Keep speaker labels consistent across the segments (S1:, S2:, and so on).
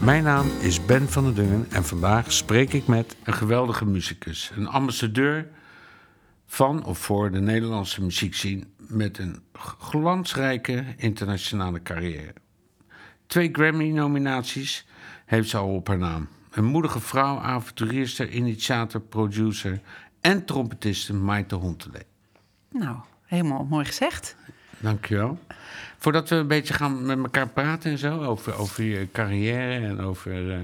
S1: Mijn naam is Ben van der Dungen en vandaag spreek ik met een geweldige muzikus, een ambassadeur van of voor de Nederlandse muziekscene met een glansrijke internationale carrière. Twee Grammy-nominaties heeft ze al op haar naam. Een moedige vrouw, avonturierster, initiator, producer en trompetiste Maite Hontelee.
S2: Nou, helemaal mooi gezegd.
S1: Dankjewel. Voordat we een beetje gaan met elkaar praten en zo, over, over je carrière en over eh,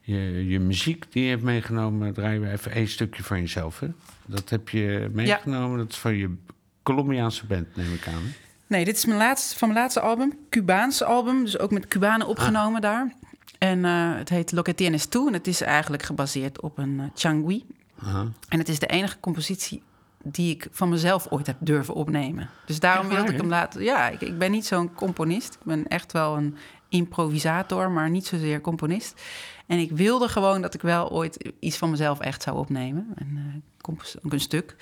S1: je, je muziek die je hebt meegenomen, draaien we even één stukje van jezelf. Hè? Dat heb je meegenomen, dat is van je Colombiaanse band, neem ik aan. hè?
S2: Nee, dit is mijn laatste, van mijn laatste album, Cubaanse album. Dus ook met Cubanen opgenomen daar. En eh, het heet Lo que tienes tú. En het is eigenlijk gebaseerd op een uh, changui. En het is de enige compositie die ik van mezelf ooit heb durven opnemen. Dus daarom wilde ik hem laten... Ja, ik, ik ben niet zo'n componist. Ik ben echt wel een improvisator, maar niet zozeer componist. En ik wilde gewoon dat ik wel ooit iets van mezelf echt zou opnemen. Een, eh, compos- een stuk.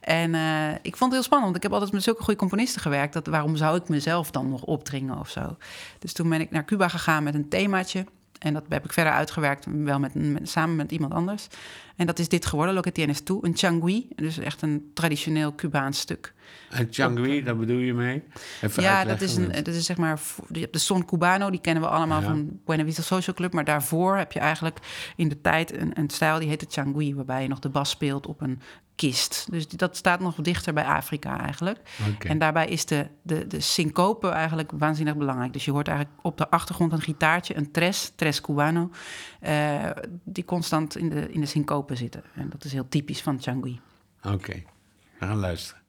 S2: En eh, ik vond het heel spannend, want ik heb altijd met zulke goede componisten gewerkt. Dat, waarom zou ik mezelf dan nog opdringen of zo? Dus toen ben ik naar Cuba gegaan met een themaatje. En dat heb ik verder uitgewerkt, wel met, met- samen met iemand anders. En dat is dit geworden, Lo que tienes tú, een changui. Dus echt een traditioneel Cubaans stuk.
S1: En Changui, daar bedoel je mee? Even
S2: Ja, dat is, een, dat is zeg maar... de Son Cubano, die kennen we allemaal
S1: Ja.
S2: van Buena Vista Social Club. Maar daarvoor heb je eigenlijk in de tijd een, een stijl die heet de Changui... waarbij je nog de bas speelt op een kist. Dus dat staat nog dichter bij Afrika eigenlijk. En daarbij is de, de, de syncope eigenlijk waanzinnig belangrijk. Dus je hoort eigenlijk op de achtergrond een gitaartje, een tres, tres cubano... eh, die constant in de, in de syncope zitten. En dat is heel typisch van Changui.
S1: Oké, we gaan luisteren.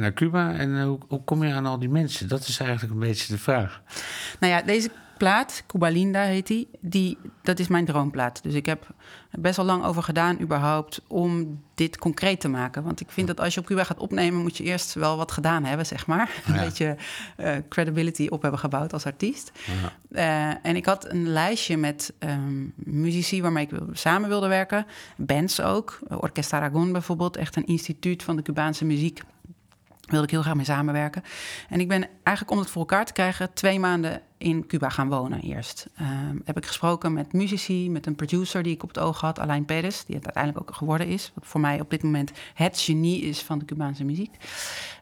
S1: Naar Cuba en eh, hoe, hoe kom je aan al die mensen? Dat is eigenlijk een beetje de vraag.
S2: Nou ja, deze plaat, Cuba Linda heet die, die, dat is mijn droomplaat. Dus ik heb best wel lang over gedaan überhaupt om dit concreet te maken. Want ik vind dat als je op Cuba gaat opnemen, moet je eerst wel wat gedaan hebben, zeg maar. Een beetje eh, credibility op hebben gebouwd als artiest.
S1: Ja.
S2: Eh, en ik had een lijstje met ehm, muzici waarmee ik samen wilde werken. Bands ook. Orquesta Aragon bijvoorbeeld, echt een instituut van de Cubaanse muziek. Wilde ik heel graag mee samenwerken. En ik ben eigenlijk om het voor elkaar te krijgen... twee maanden in Cuba gaan wonen eerst. Ehm, heb ik gesproken met muzici, met een producer die ik op het oog had... Alain Perez, die het uiteindelijk ook geworden is. Wat voor mij op dit moment het genie is van de Cubaanse muziek.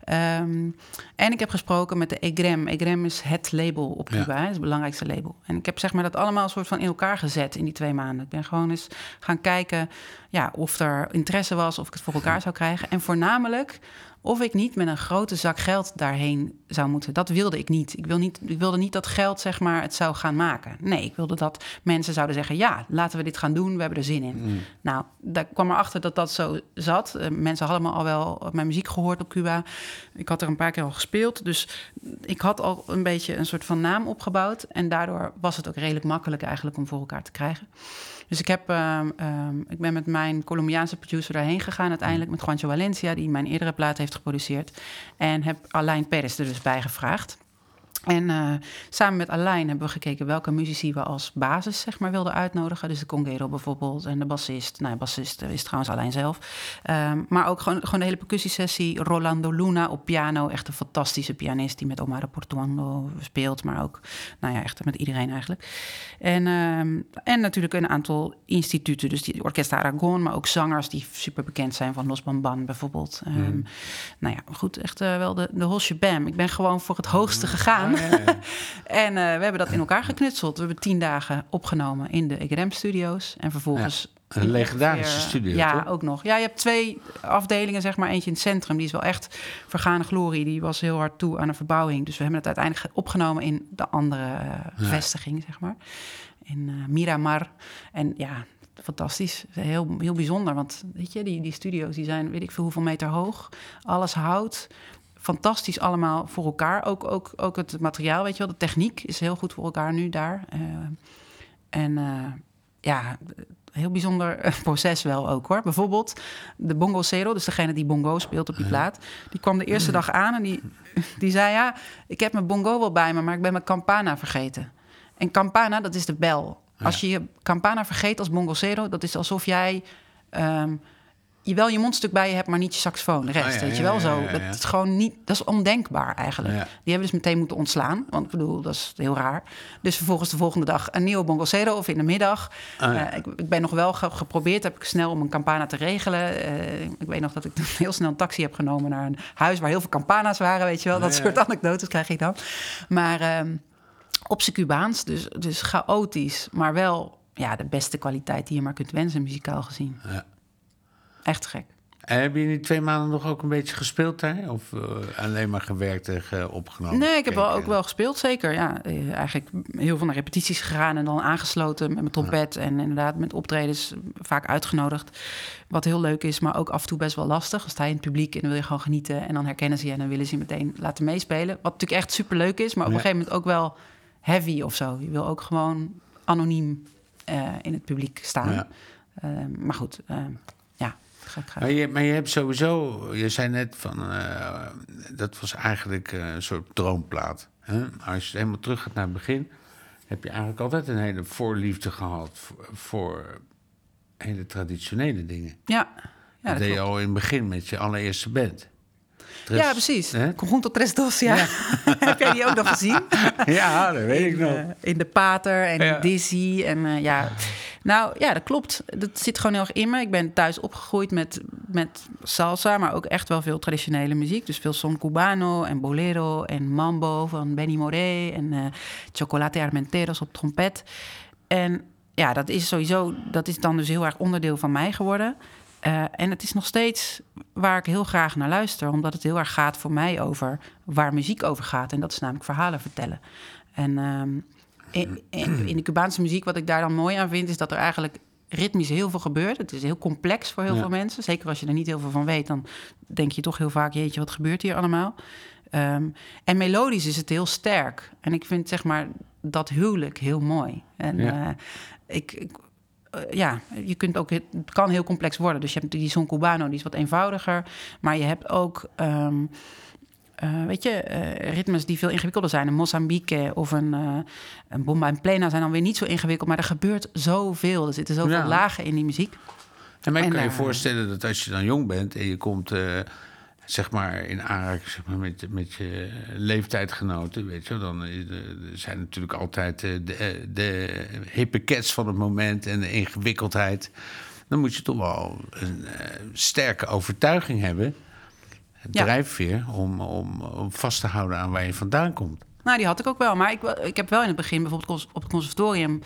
S2: Ehm, en ik heb gesproken met de EGREM. EGREM is het label op
S1: Ja.
S2: Cuba, hè, het belangrijkste label. En ik heb zeg maar dat allemaal soort van in elkaar gezet in die twee maanden. Ik ben gewoon eens gaan kijken ja, of er interesse was, of ik het voor elkaar zou krijgen. En voornamelijk of ik niet met een grote zak geld daarheen zou moeten. Dat wilde ik niet. Ik, wil niet. ik wilde niet dat geld zeg maar, het zou gaan maken. Nee, ik wilde dat mensen zouden zeggen... ja, laten we dit gaan doen, we hebben er zin in. Nou, daar kwam erachter dat dat zo zat. Eh, mensen hadden me al wel mijn muziek gehoord op Cuba. Ik had er een paar keer al gespeeld. Dus ik had al een beetje een soort van naam opgebouwd. En daardoor was het ook redelijk makkelijk eigenlijk om voor elkaar te krijgen. Dus ik, heb, ehm, ehm, ik ben met mijn Colombiaanse producer daarheen gegaan uiteindelijk... met Juancho Valencia, die mijn eerdere plaat heeft geproduceerd. En heb Alain Perez er dus bij gevraagd. En eh, samen met Alain hebben we gekeken welke muzici we als basis zeg maar, wilden uitnodigen. Dus de conguero bijvoorbeeld en de bassist. Nou, de bassist is trouwens Alain zelf. Ehm, maar ook gewoon, gewoon de hele percussiesessie. Rolando Luna op piano. Echt een fantastische pianist die met Omar Portuando speelt. Maar ook, nou ja, echt met iedereen eigenlijk. En, ehm, en natuurlijk een aantal instituten. Dus die Orquesta Aragon, maar ook zangers die super bekend zijn. Van Los Bamban bijvoorbeeld. Ehm, Nou ja, goed, echt eh, wel de, de whole shebang. Ik ben gewoon voor het hoogste gegaan. En eh, we hebben dat in elkaar geknutseld. We hebben tien dagen opgenomen in de EGRM-studio's. En vervolgens...
S1: Een legendarische
S2: ongeveer-
S1: studio,
S2: Ja,
S1: toch?
S2: ook nog. Ja, je hebt twee afdelingen, zeg maar. Eentje in het centrum, die is wel echt vergane glorie. Die was heel hard toe aan een verbouwing. Dus we hebben het uiteindelijk ge- opgenomen in de andere eh, vestiging, zeg maar. In eh, Miramar. En ja, fantastisch. Heel, heel bijzonder. Want weet je, die, die studio's die zijn weet ik veel hoeveel meter hoog. Alles hout. Fantastisch allemaal voor elkaar. Ook, ook, ook het materiaal, weet je wel. De techniek is heel goed voor elkaar nu daar. Eh, en eh, ja, heel bijzonder proces wel ook hoor. Bijvoorbeeld de bongo zero, dus degene die bongo speelt op die plaat. Die kwam de eerste dag aan en die, die zei... ja, ik heb mijn bongo wel bij me, maar ik ben mijn campana vergeten. En campana, dat is de bel. Als je je campana vergeet als bongo zero... dat is alsof jij... ehm, je wel je mondstuk bij je hebt, maar niet je saxofoon. De rest,
S1: Oh ja,
S2: weet je wel zo. Dat is gewoon niet... Dat is ondenkbaar eigenlijk. Die hebben dus meteen moeten ontslaan. Want ik bedoel, dat is heel raar. Dus vervolgens de volgende dag een nieuwe bongocero of in de middag.
S1: Ja.
S2: Eh, ik, ik ben nog wel ge- geprobeerd, heb ik snel om een campana te regelen. Eh, ik weet nog dat ik toen heel snel een taxi heb genomen naar een huis waar heel veel campana's waren, weet je wel. Dat soort anekdotes krijg ik dan. Maar ehm, op zijn Cubaans, dus, dus chaotisch, maar wel ja, de beste kwaliteit die je maar kunt wensen, muzikaal gezien.
S1: Ja.
S2: Echt gek.
S1: En heb je in die twee maanden nog ook een beetje gespeeld daar? Of eh, alleen maar gewerkt en ge- opgenomen?
S2: Nee, ik heb wel, ook wel gespeeld, zeker. Ja, eh, eigenlijk heel veel naar repetities gegaan en dan aangesloten met mijn trompet. En inderdaad met optredens vaak uitgenodigd. Wat heel leuk is, maar ook af en toe best wel lastig. Dan sta je in het publiek en dan wil je gewoon genieten. En dan herkennen ze je en dan willen ze je meteen laten meespelen. Wat natuurlijk echt super leuk is, maar op
S1: Ja.
S2: een gegeven moment ook wel heavy of zo. Je wil ook gewoon anoniem eh, in het publiek staan.
S1: Ja.
S2: Eh, maar goed, eh, ja, ga ik
S1: Maar je, maar je hebt sowieso, je zei net van, eh, dat was eigenlijk eh, een soort droomplaat. Hè? Als je helemaal terug gaat naar het begin, heb je eigenlijk altijd een hele voorliefde gehad voor, voor hele traditionele dingen.
S2: Ja, ja
S1: dat deed je al in het begin met je allereerste band. Tres-
S2: Ja, precies.
S1: Hè?
S2: Conjunto Tres Dos, ja. Heb jij die ook nog gezien?
S1: Ja, dat weet ik
S2: in,
S1: nog.
S2: eh, in de Pater en
S1: Ja.
S2: Dizzy. En ja, nou ja, dat klopt. Dat zit gewoon heel erg in me. Ik ben thuis opgegroeid met, met salsa, maar ook echt wel veel traditionele muziek. Dus veel son cubano en bolero en mambo van Benny Moré en eh chocolate armenteros op trompet. En ja, dat is sowieso, dat is dan dus heel erg onderdeel van mij geworden. Eh, en het is nog steeds waar ik heel graag naar luister, omdat het heel erg gaat voor mij over waar muziek over gaat. En dat is namelijk verhalen vertellen. En ehm, in, in, de Cubaanse muziek, wat ik daar dan mooi aan vind, is dat er eigenlijk ritmisch heel veel gebeurt. Het is heel complex voor heel
S1: Ja.
S2: veel mensen. Zeker als je er niet heel veel van weet, dan denk je toch heel vaak: jeetje, wat gebeurt hier allemaal? Ehm, en melodisch is het heel sterk. En ik vind zeg maar dat huwelijk heel mooi. En
S1: Ja.
S2: eh, ik, ik eh, ja, je kunt ook, het kan heel complex worden. Dus je hebt die Son Cubano, die is wat eenvoudiger. Maar je hebt ook, ehm, eh, weet je, eh, ritmes die veel ingewikkelder zijn. Een Mozambique of een, eh een Bomba en Plena zijn dan weer niet zo ingewikkeld. Maar er gebeurt zoveel. Er zitten zoveel
S1: Ja.
S2: lagen in die muziek.
S1: En mij
S2: En,
S1: kan je voorstellen dat als je dan jong bent en je komt zeg maar in aanraking zeg maar, met, met je leeftijdgenoten, weet je, dan zijn natuurlijk altijd de, de hippe cats van het moment en de ingewikkeldheid. Dan moet je toch wel een sterke overtuiging hebben,
S2: Ja.
S1: drijfveer, om, om, om vast te houden aan waar je vandaan komt.
S2: Nou, die had ik ook wel. Maar ik, ik heb wel in het begin bijvoorbeeld op het conservatorium...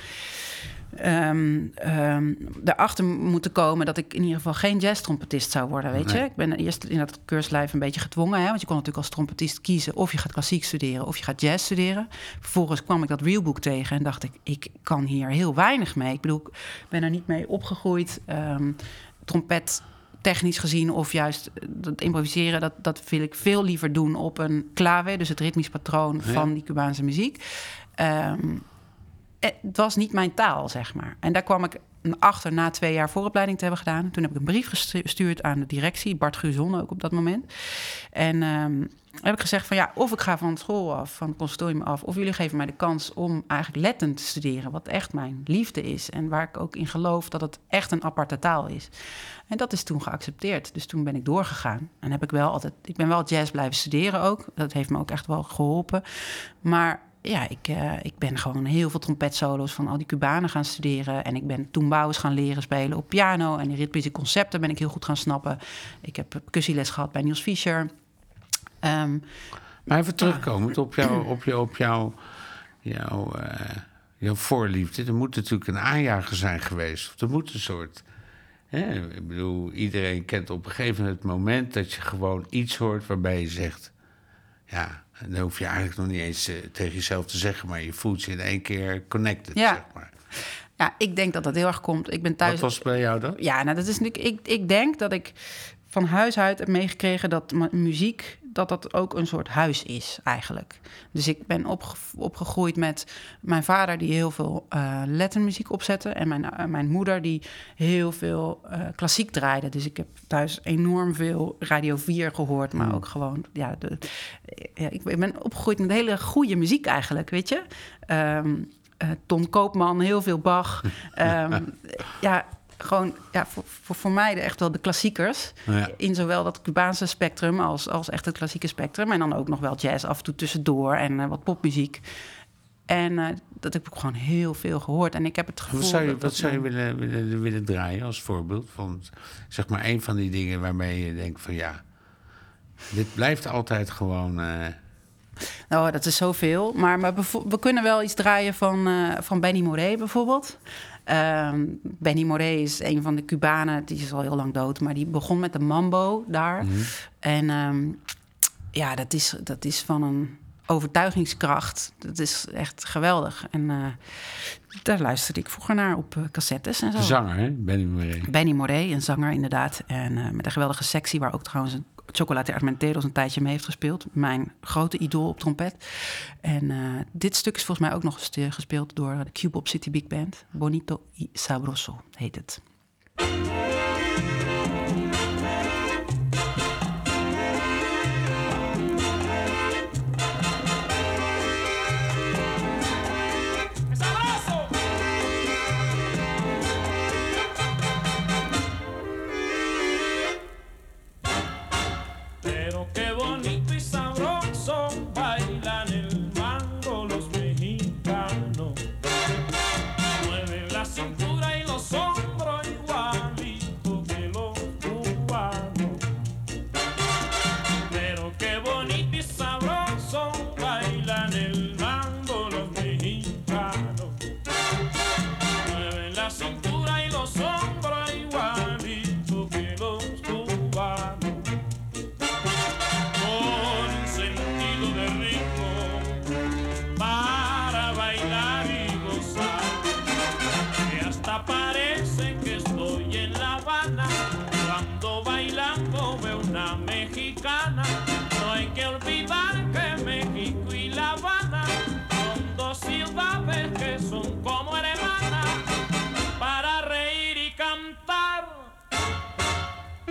S2: ehm ehm erachter moeten komen dat ik in ieder geval geen jazztrompetist zou worden, weet je. Ik ben eerst in dat keurslijf een beetje gedwongen, hè, want je kon natuurlijk als trompetist kiezen of je gaat klassiek studeren of je gaat jazz studeren. Vervolgens kwam ik dat realboek tegen en dacht ik, ik kan hier heel weinig mee. Ik bedoel, ik ben er niet mee opgegroeid. ehm, trompet technisch gezien of juist dat improviseren, dat, dat wil ik veel liever doen op een clave, dus het ritmisch patroon
S1: Ja.
S2: van die Cubaanse muziek. Ehm, het was niet mijn taal, zeg maar. En daar kwam ik achter na twee jaar vooropleiding te hebben gedaan. Toen heb ik een brief gestu- gestuurd aan de directie, Bart Guzon ook op dat moment. En ehm, heb ik gezegd van ja, of ik ga van school af, van het conservatorium af, of jullie geven mij de kans om eigenlijk Letten te studeren, wat echt mijn liefde is en waar ik ook in geloof dat het echt een aparte taal is. En dat is toen geaccepteerd. Dus toen ben ik doorgegaan. En heb ik wel altijd, ik ben wel jazz blijven studeren ook. Dat heeft me ook echt wel geholpen. Maar ja, ik, eh, ik ben gewoon heel veel trompetsolo's van al die Cubanen gaan studeren. En ik ben toembouwers gaan leren spelen op piano. En die ritmische concepten ben ik heel goed gaan snappen. Ik heb percussieles gehad bij Niels Fischer. Ehm,
S1: Maar even terugkomend op, jou, op, jou, op jou, jouw, eh, jouw voorliefde. Er moet natuurlijk een aanjager zijn geweest. Of er moet een soort... Hè, ik bedoel, iedereen kent op een gegeven moment het moment... dat je gewoon iets hoort waarbij je zegt... Ja, dan hoef je eigenlijk nog niet eens eh, tegen jezelf te zeggen... maar je voelt je in één keer connected,
S2: Ja.
S1: zeg maar.
S2: ja, ik denk dat dat heel erg komt. Ik ben thuis.
S1: Wat was bij jou dan?
S2: Ja, nou, dat is natuurlijk. Ik, ik denk dat ik van huis uit heb meegekregen dat mu- muziek dat dat ook een soort huis is eigenlijk. Dus ik ben opge- opgegroeid met mijn vader die heel veel eh lettermuziek opzette en mijn, eh, mijn moeder die heel veel eh, klassiek draaide. Dus ik heb thuis enorm veel Radio 4 gehoord, maar ook gewoon ja, de, ja, ik ben opgegroeid met hele goede muziek eigenlijk, weet je. Eh, Ton Koopman, heel veel Bach. Ehm, ja, gewoon ja, voor, voor, voor mij de, echt wel de klassiekers.
S1: Ja.
S2: In zowel dat Cubaanse spectrum als, als echt het klassieke spectrum. En dan ook nog wel jazz af en toe tussendoor en eh, wat popmuziek. En eh, dat heb ik gewoon heel veel gehoord. En ik heb het gevoel...
S1: Wat zou je, wat
S2: dat
S1: zou je
S2: mijn-
S1: willen, willen, willen draaien als voorbeeld? Van, zeg maar, een van die dingen waarmee je denkt van... ja, dit blijft altijd gewoon... eh,
S2: Nou, dat is zoveel. Maar, maar we kunnen wel iets draaien van, eh, van Benny Moré bijvoorbeeld. Ehm, Benny Moré is een van de Cubanen, die is al heel lang dood, maar die begon met de mambo daar. En ehm, ja, dat is, dat is van een overtuigingskracht. Dat is echt geweldig. En eh, daar luisterde ik vroeger naar op eh, cassettes en zo.
S1: zanger, hè? Benny Moré.
S2: Benny Moré, een zanger inderdaad. En met een geweldige sectie waar ook trouwens een Chocolate Armenteros een tijdje mee heeft gespeeld. Mijn grote idool op trompet. En eh, dit stuk is volgens mij ook nog eens eh, gespeeld door de Cubop City Big Band. Bonito y Sabroso heet het.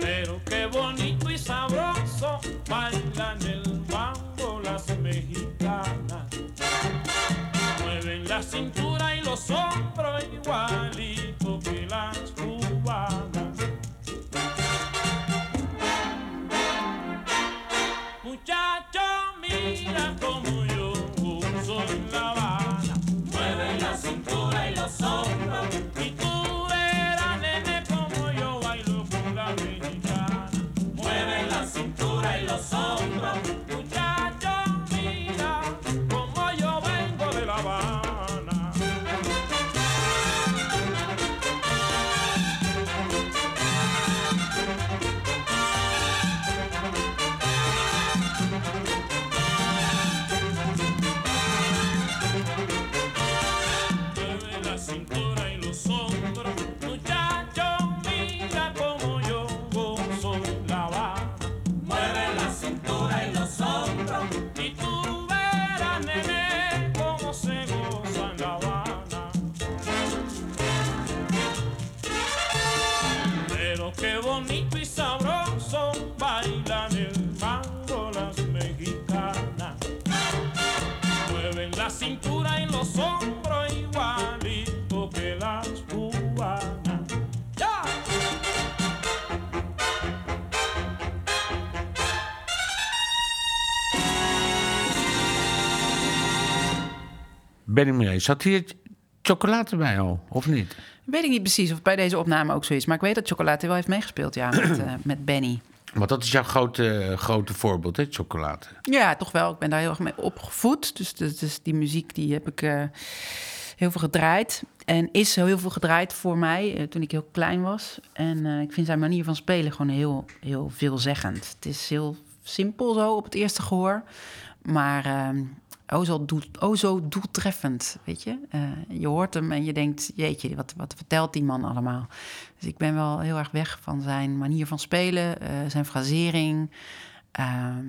S3: Pero qué bonito y sabroso bailan el mambo las mexicanas. Mueven la cintura y los hombros igualito que la
S1: Benny Mireille, zat hier chocolade bij al, of niet?
S2: Weet ik niet precies of bij deze opname ook zo is. Maar ik weet dat Chocolate wel heeft meegespeeld, ja, met, eh, met Benny.
S1: Want dat is jouw grote, grote voorbeeld, hè, chocolade.
S2: Ja, toch wel. Ik ben daar heel erg mee opgevoed. Dus, dus, dus die muziek die heb ik eh, heel veel gedraaid. En is heel veel gedraaid voor mij eh, toen ik heel klein was. En ik vind zijn manier van spelen gewoon heel, heel veelzeggend. Het is heel simpel zo op het eerste gehoor. Maar ehm, oh, zo doel, oh zo doeltreffend, weet je. Eh, je hoort hem en je denkt, jeetje, wat, wat vertelt die man allemaal? Dus ik ben wel heel erg weg van zijn manier van spelen, eh, zijn frasering. Ehm,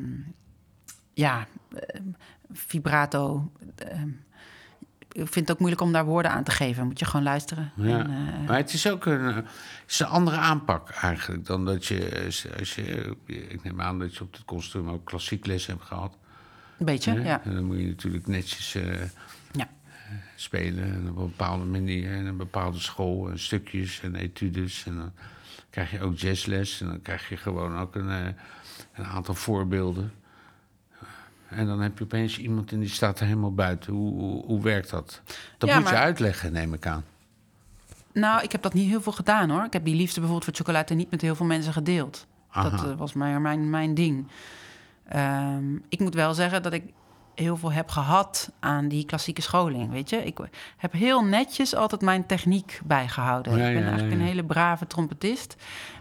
S2: ja, eh, vibrato. ik vind het ook moeilijk om daar woorden aan te geven. Moet je gewoon luisteren.
S1: Ja.
S2: En,
S1: maar het is ook een, het is een andere aanpak eigenlijk dan dat je, als- als je, ik neem aan dat je op het kostuum ook klassiek les hebt gehad.
S2: Een beetje,
S1: hè?
S2: ja.
S1: En dan moet je natuurlijk netjes eh,
S2: ja.
S1: spelen en op een bepaalde manier en een bepaalde school en stukjes en etudes en dan krijg je ook jazzles en dan krijg je gewoon ook een, eh, een aantal voorbeelden. En dan heb je opeens iemand en die staat er helemaal buiten. Hoe, hoe, hoe werkt dat? Dat
S2: Ja,
S1: moet je
S2: maar-
S1: uitleggen, neem ik aan.
S2: Nou, ik heb dat niet heel veel gedaan hoor. Ik heb die liefde bijvoorbeeld voor chocolade niet met heel veel mensen gedeeld. Dat eh, was mijn, mijn, mijn ding. Ehm, ik moet wel zeggen dat ik heel veel heb gehad aan die klassieke scholing. Weet je, ik heb heel netjes altijd mijn techniek bijgehouden.
S1: Ja,
S2: ik ben
S1: ja,
S2: eigenlijk
S1: ja.
S2: een hele brave trompetist.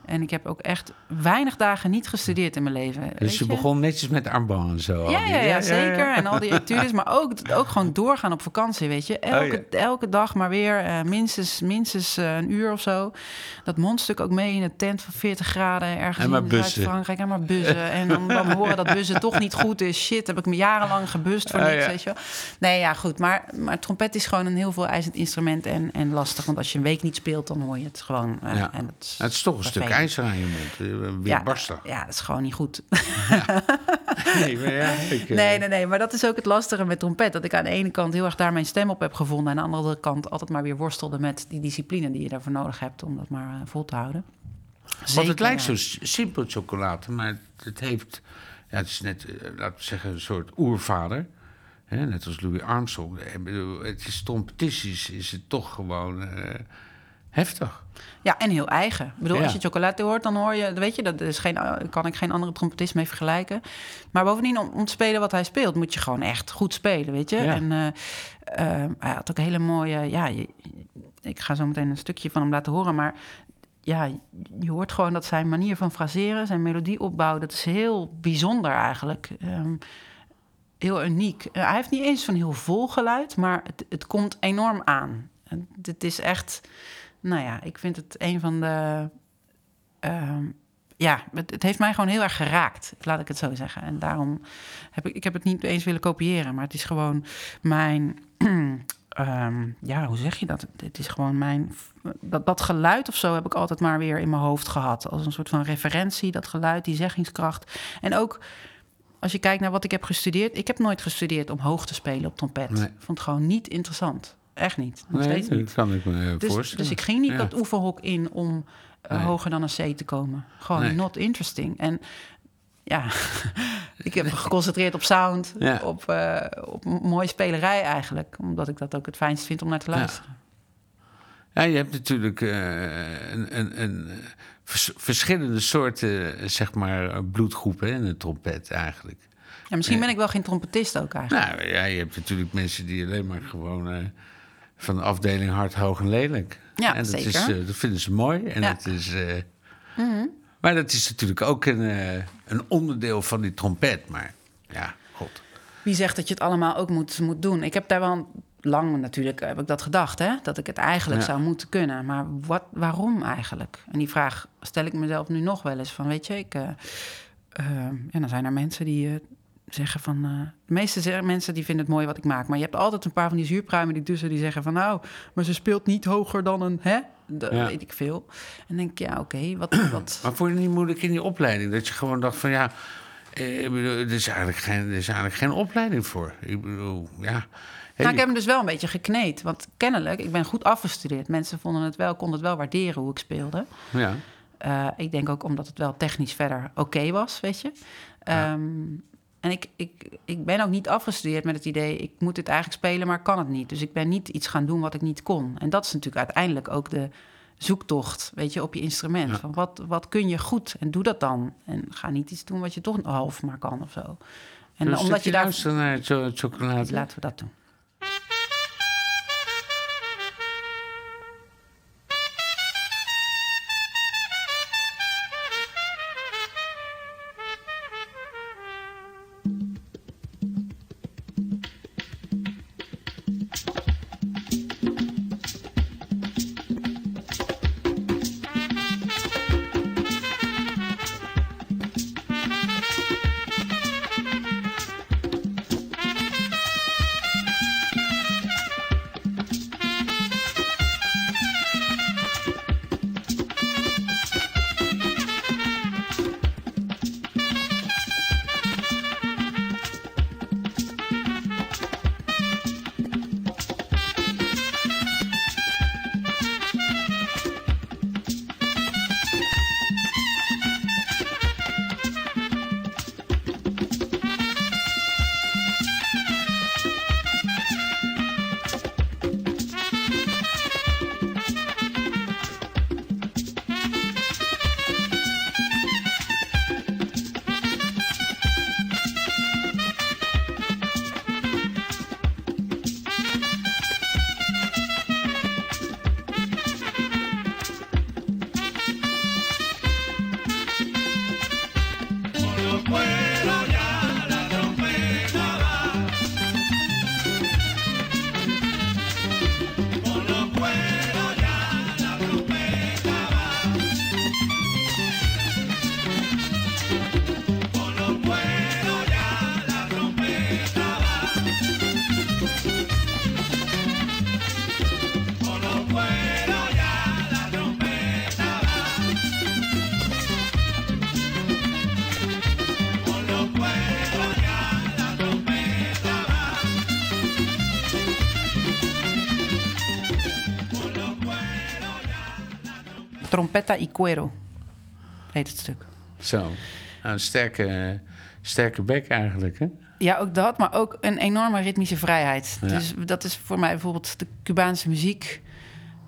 S2: En ik heb ook echt weinig dagen niet gestudeerd in mijn leven.
S1: Dus je begon netjes met armband en zo.
S2: Ja, ja, ja, zeker. En al die etudes, maar ook, ook gewoon doorgaan op vakantie, weet je. Elke,
S1: Oh,
S2: elke dag maar weer eh, minstens, minstens eh, een uur of zo. Dat mondstuk ook mee in een tent van 40 graden ergens
S1: En maar
S2: in. Zuid-Frankrijk. En maar bussen. En dan, dan horen dat bussen toch niet goed is. Shit, heb ik me jarenlang gebust voor
S1: Oh,
S2: niks,
S1: ja.
S2: weet je wel. Nee, ja, goed. Maar, maar trompet is gewoon een heel veel eisend instrument en, en lastig. Want als je een week niet speelt, dan hoor je het gewoon. eh,
S1: Ja.
S2: en is,
S1: Het is toch een stuk. IJzer aan je mond. Weer
S2: ja,
S1: barstig.
S2: ja, dat is gewoon niet goed.
S1: Nee, maar ja, ik, eh,
S2: Nee, nee, nee. Maar dat is ook het lastige met trompet. Dat ik aan de ene kant heel erg daar mijn stem op heb gevonden. En aan de andere kant altijd maar weer worstelde met die discipline die je daarvoor nodig hebt om dat maar eh, vol te houden.
S1: Want het lijkt zo simpel chocolade, maar het, heeft... Ja, het is net, eh, laten we zeggen, een soort oervader. Hè, net als Louis Armstrong. Het is trompetistisch, is het toch gewoon heftig.
S2: Ja, en heel eigen. Ik bedoel,
S1: Ja.
S2: als je chocolade hoort, dan hoor je... Weet je, dat is geen, eh, kan ik geen andere trompetist mee vergelijken. Maar bovendien, om, om te spelen wat hij speelt... moet je gewoon echt goed spelen, weet je.
S1: Ja.
S2: En eh, eh, hij had ook hele mooie... Ja, je- ik ga zo meteen een stukje van hem laten horen, maar... Ja, je hoort gewoon dat zijn manier van fraseren, zijn melodieopbouw... dat is heel bijzonder eigenlijk. Ehm, heel uniek. Hij heeft niet eens zo'n heel vol geluid, maar het, het komt enorm aan. En Het is echt, nou ja, ik vind het een van de. ehm, ja, het, het heeft mij gewoon heel erg geraakt, laat ik het zo zeggen. En daarom heb ik, ik heb het niet eens willen kopiëren, maar het is gewoon mijn. ehm, ja, hoe zeg je dat? Het is gewoon mijn. Dat, dat geluid of zo heb ik altijd maar weer in mijn hoofd gehad. Als een soort van referentie, dat geluid, die zeggingskracht. En ook als je kijkt naar wat ik heb gestudeerd. Ik heb nooit gestudeerd om hoog te spelen op trompet.
S1: Nee.
S2: Ik vond het gewoon niet interessant. Echt niet. Nog
S1: Nee,
S2: steeds niet.
S1: dat kan ik me
S2: Dus,
S1: voorstellen.
S2: dus ik ging niet
S1: Ja.
S2: dat oefenhok in om eh,
S1: Nee.
S2: hoger dan een C te komen. Gewoon
S1: Nee.
S2: not interesting. En ja, ik heb me geconcentreerd op sound,
S1: Ja.
S2: op, eh, op mooie spelerij eigenlijk. Omdat ik dat ook het fijnst vind om naar te luisteren.
S1: Ja, je hebt natuurlijk eh, een, een, een, eh, vers- verschillende soorten, eh, zeg maar, eh, bloedgroepen in de trompet eigenlijk.
S2: Ja, misschien ben ik wel geen trompetist ook eigenlijk.
S1: Nou ja, je hebt natuurlijk mensen die alleen maar gewoon eh, van de afdeling hard, hoog en lelijk.
S2: Ja,
S1: en dat,
S2: zeker.
S1: Is, eh, dat vinden ze mooi. En
S2: Ja. Mhm.
S1: dat is, eh, Maar dat is natuurlijk ook een, eh, een onderdeel van die trompet. Maar ja, god.
S2: Wie zegt dat je het allemaal ook moet, moet doen? Ik heb daar wel lang natuurlijk heb ik dat gedacht, hè? dat ik het eigenlijk
S1: Ja.
S2: zou moeten kunnen. Maar wat, waarom eigenlijk? En die vraag stel ik mezelf nu nog wel eens. Van, weet je, ik, ja, dan zijn er mensen die zeggen van... eh, de meeste mensen die vinden het mooi wat ik maak. Maar je hebt altijd een paar van die zuurpruimen die tussen die zeggen van... nou, maar ze speelt niet hoger dan een, hè? Dat
S1: Ja.
S2: weet ik veel. En denk ik, ja, oké, wat... wat
S1: Maar vond je het niet moeilijk in die opleiding? Dat je gewoon dacht van ja, eh, ik bedoel, er, is eigenlijk geen, er is eigenlijk geen opleiding voor. Ik bedoel, ja. Hey,
S2: Nou, ik heb hem dus wel een beetje gekneed. Want kennelijk, ik ben goed afgestudeerd. Mensen vonden het wel, konden het wel waarderen hoe ik speelde.
S1: ja.
S2: Eh, ik denk ook omdat het wel technisch verder oké was, weet je. Ehm, en ik, ik, ik ben ook niet afgestudeerd met het idee... ik moet dit eigenlijk spelen, maar kan het niet. Dus ik ben niet iets gaan doen wat ik niet kon. En dat is natuurlijk uiteindelijk ook de zoektocht, weet je, op je instrument.
S1: Ja.
S2: Van wat, wat kun je goed en doe dat dan. En ga niet iets doen wat je toch half maar kan of zo. En
S1: Dus
S2: omdat je daar...
S1: luisteren naar het cho- chocolade.
S2: Laten we dat doen. Trompetta y Cuero heet het stuk.
S1: Zo. Nou, een sterke, sterke bek eigenlijk, hè?
S2: Ja, ook dat, maar ook een enorme ritmische vrijheid.
S1: Ja.
S2: Dus dat is voor mij bijvoorbeeld de Cubaanse muziek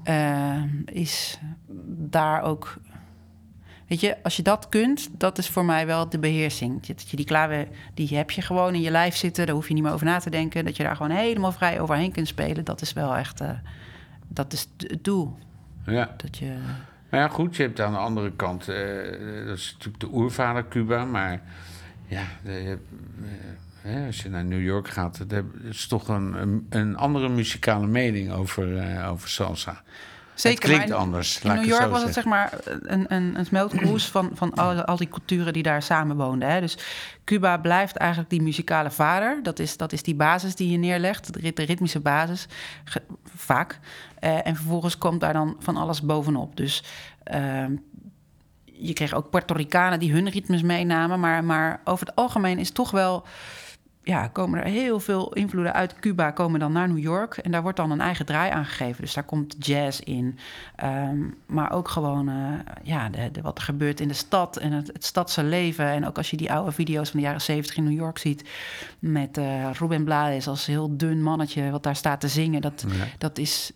S2: eh, is daar ook. Weet je, als je dat kunt, dat is voor mij wel de beheersing. Dat je die klaver, die heb je gewoon in je lijf zitten, daar hoef je niet meer over na te denken. Dat je daar gewoon helemaal vrij overheen kunt spelen, dat is wel echt, eh, dat is het doel.
S1: Ja.
S2: Dat je,
S1: Maar ja, goed, je hebt aan de andere kant, eh, dat is natuurlijk de oervader Cuba, maar ja, eh, als je naar New York gaat, dat is toch een, een, een andere muzikale mening over, eh, over salsa.
S2: Zeker,
S1: het klinkt
S2: in-
S1: anders.
S2: In New
S1: het
S2: York was het zeg maar een, een, een smeltkroes van, van al, al die culturen die daar samenwoonden. Hè. Dus Cuba blijft eigenlijk die muzikale vader. Dat is, dat is die basis die je neerlegt, de, rit- de ritmische basis, ge- vaak. Eh, en vervolgens komt daar dan van alles bovenop. Dus ehm, je kreeg ook Puerto Ricanen die hun ritmes meenamen. Maar, maar over het algemeen is toch wel ja, komen er heel veel invloeden uit Cuba komen dan naar New York. En daar wordt dan een eigen draai aan gegeven. Dus daar komt jazz in. Ehm, maar ook gewoon eh, ja, de, de, wat er gebeurt in de stad en het, het stadse leven. En ook als je die oude video's van de jaren zeventig in New York ziet... met eh Ruben Blades als heel dun mannetje wat daar staat te zingen. Dat,
S1: Ja.
S2: dat is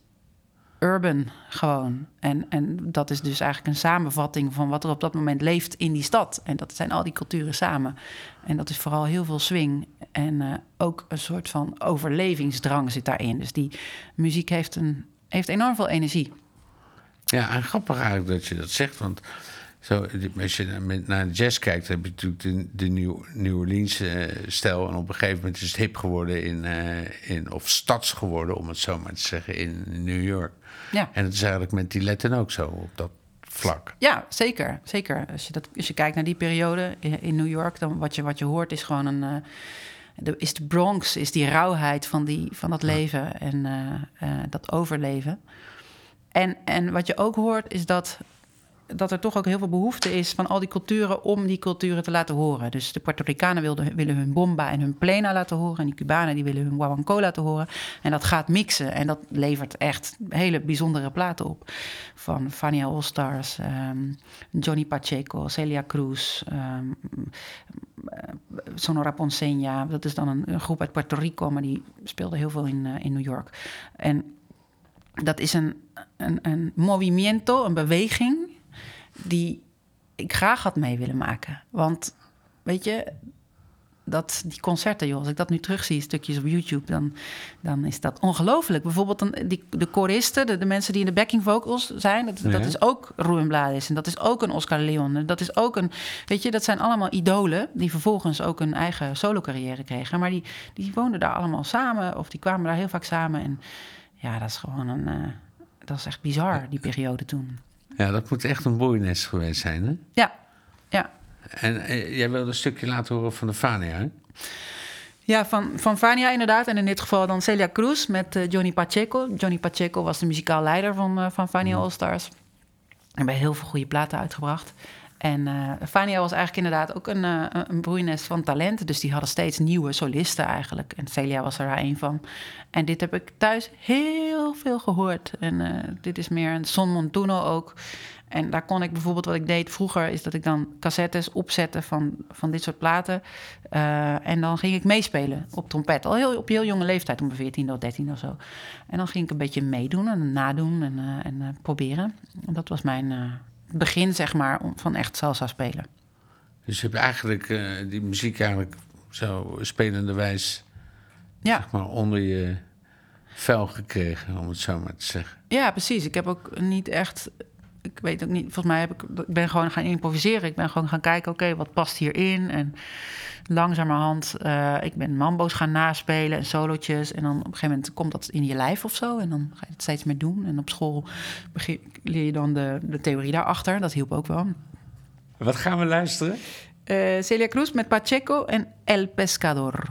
S2: urban gewoon. En, en dat is dus eigenlijk een samenvatting van wat er op dat moment leeft in die stad. En dat zijn al die culturen samen. En dat is vooral heel veel swing. En eh, ook een soort van overlevingsdrang zit daarin. Dus die muziek heeft, een, heeft enorm veel energie.
S1: Ja, en grappig eigenlijk dat je dat zegt. Want zo, als je naar jazz kijkt, heb je natuurlijk de, de New, New Orleans eh, stijl. En op een gegeven moment is het hip geworden in, eh, in, of stads geworden, om het zo maar te zeggen, in New York.
S2: Ja.
S1: En dat is eigenlijk met die Latin ook zo op dat vlak.
S2: Ja, zeker. zeker. Als, je dat, als je kijkt naar die periode in, in New York, dan wat je, wat je hoort is gewoon een. eh, de, is de Bronx, is die rauwheid van, die, van dat leven en eh, eh, dat overleven. En, en wat je ook hoort is dat, dat er toch ook heel veel behoefte is van al die culturen om die culturen te laten horen. Dus de Puerto Ricanen wilden, willen hun bomba en hun plena laten horen. En die Cubanen die willen hun guaguancó laten horen. En dat gaat mixen. En dat levert echt hele bijzondere platen op. Van Fania All-Stars, ehm, Johnny Pacheco, Celia Cruz, ehm, eh, Sonora Ponceña. Dat is dan een, een groep uit Puerto Rico, maar die speelde heel veel in, eh, in New York. En dat is een, een, een movimiento, een beweging, die ik graag had mee willen maken. Want, weet je, dat, die concerten, joh, als ik dat nu terugzie, stukjes op YouTube, dan, dan is dat ongelooflijk. Bijvoorbeeld dan, die, de koristen, de, de mensen die in de backing vocals zijn, dat, is ook Ruben Blades en dat is ook een Oscar Leon. En Dat is ook een, weet je, dat zijn allemaal idolen die vervolgens ook een eigen solo-carrière kregen. Maar die, die woonden daar allemaal samen of die kwamen daar heel vaak samen. En ja, dat is gewoon een, eh, dat is echt bizar, die periode toen.
S1: Ja, dat moet echt een boeinest geweest zijn, hè?
S2: Ja, ja.
S1: En eh, jij wilde een stukje laten horen van de Fania, hè?
S2: Ja, van, van Vania inderdaad. En in dit geval dan Celia Cruz met eh, Johnny Pacheco. Johnny Pacheco was de muzikaal leider van, eh, van Vania All Stars. En hebben heel veel goede platen uitgebracht. En eh Vania was eigenlijk inderdaad ook een, eh, een- broeinest van talenten. Dus die hadden steeds nieuwe solisten eigenlijk. En Celia was er daar een van. En dit heb ik thuis heel veel gehoord. En eh, dit is meer een Son Montuno ook. En daar kon ik bijvoorbeeld, wat ik deed vroeger, is dat ik dan cassettes opzette van, van dit soort platen. En dan ging ik meespelen op trompet. Al heel, op heel jonge leeftijd, om 14 of 13 of zo. En dan ging ik een beetje meedoen en nadoen en, en proberen. En dat was mijn begin, zeg maar, van echt salsa spelen.
S1: Dus je hebt eigenlijk eh, die muziek eigenlijk zo spelende wijs
S2: Ja.
S1: zeg maar, onder je vel gekregen, om het zo maar te zeggen.
S2: Ja, precies. Ik heb ook niet echt. Ik weet ook niet. Volgens mij heb ik. Ik ben gewoon gaan improviseren. Ik ben gewoon gaan kijken. Oké, wat past hierin? En langzamerhand. eh ik ben mambo's gaan naspelen en solootjes. En dan op een gegeven moment komt dat in je lijf of zo. En dan ga je het steeds meer doen. En op school begin, leer je dan de, de theorie daarachter. Dat hielp ook wel.
S1: Wat gaan we luisteren?
S2: Eh, Celia Cruz met Pacheco en El Pescador.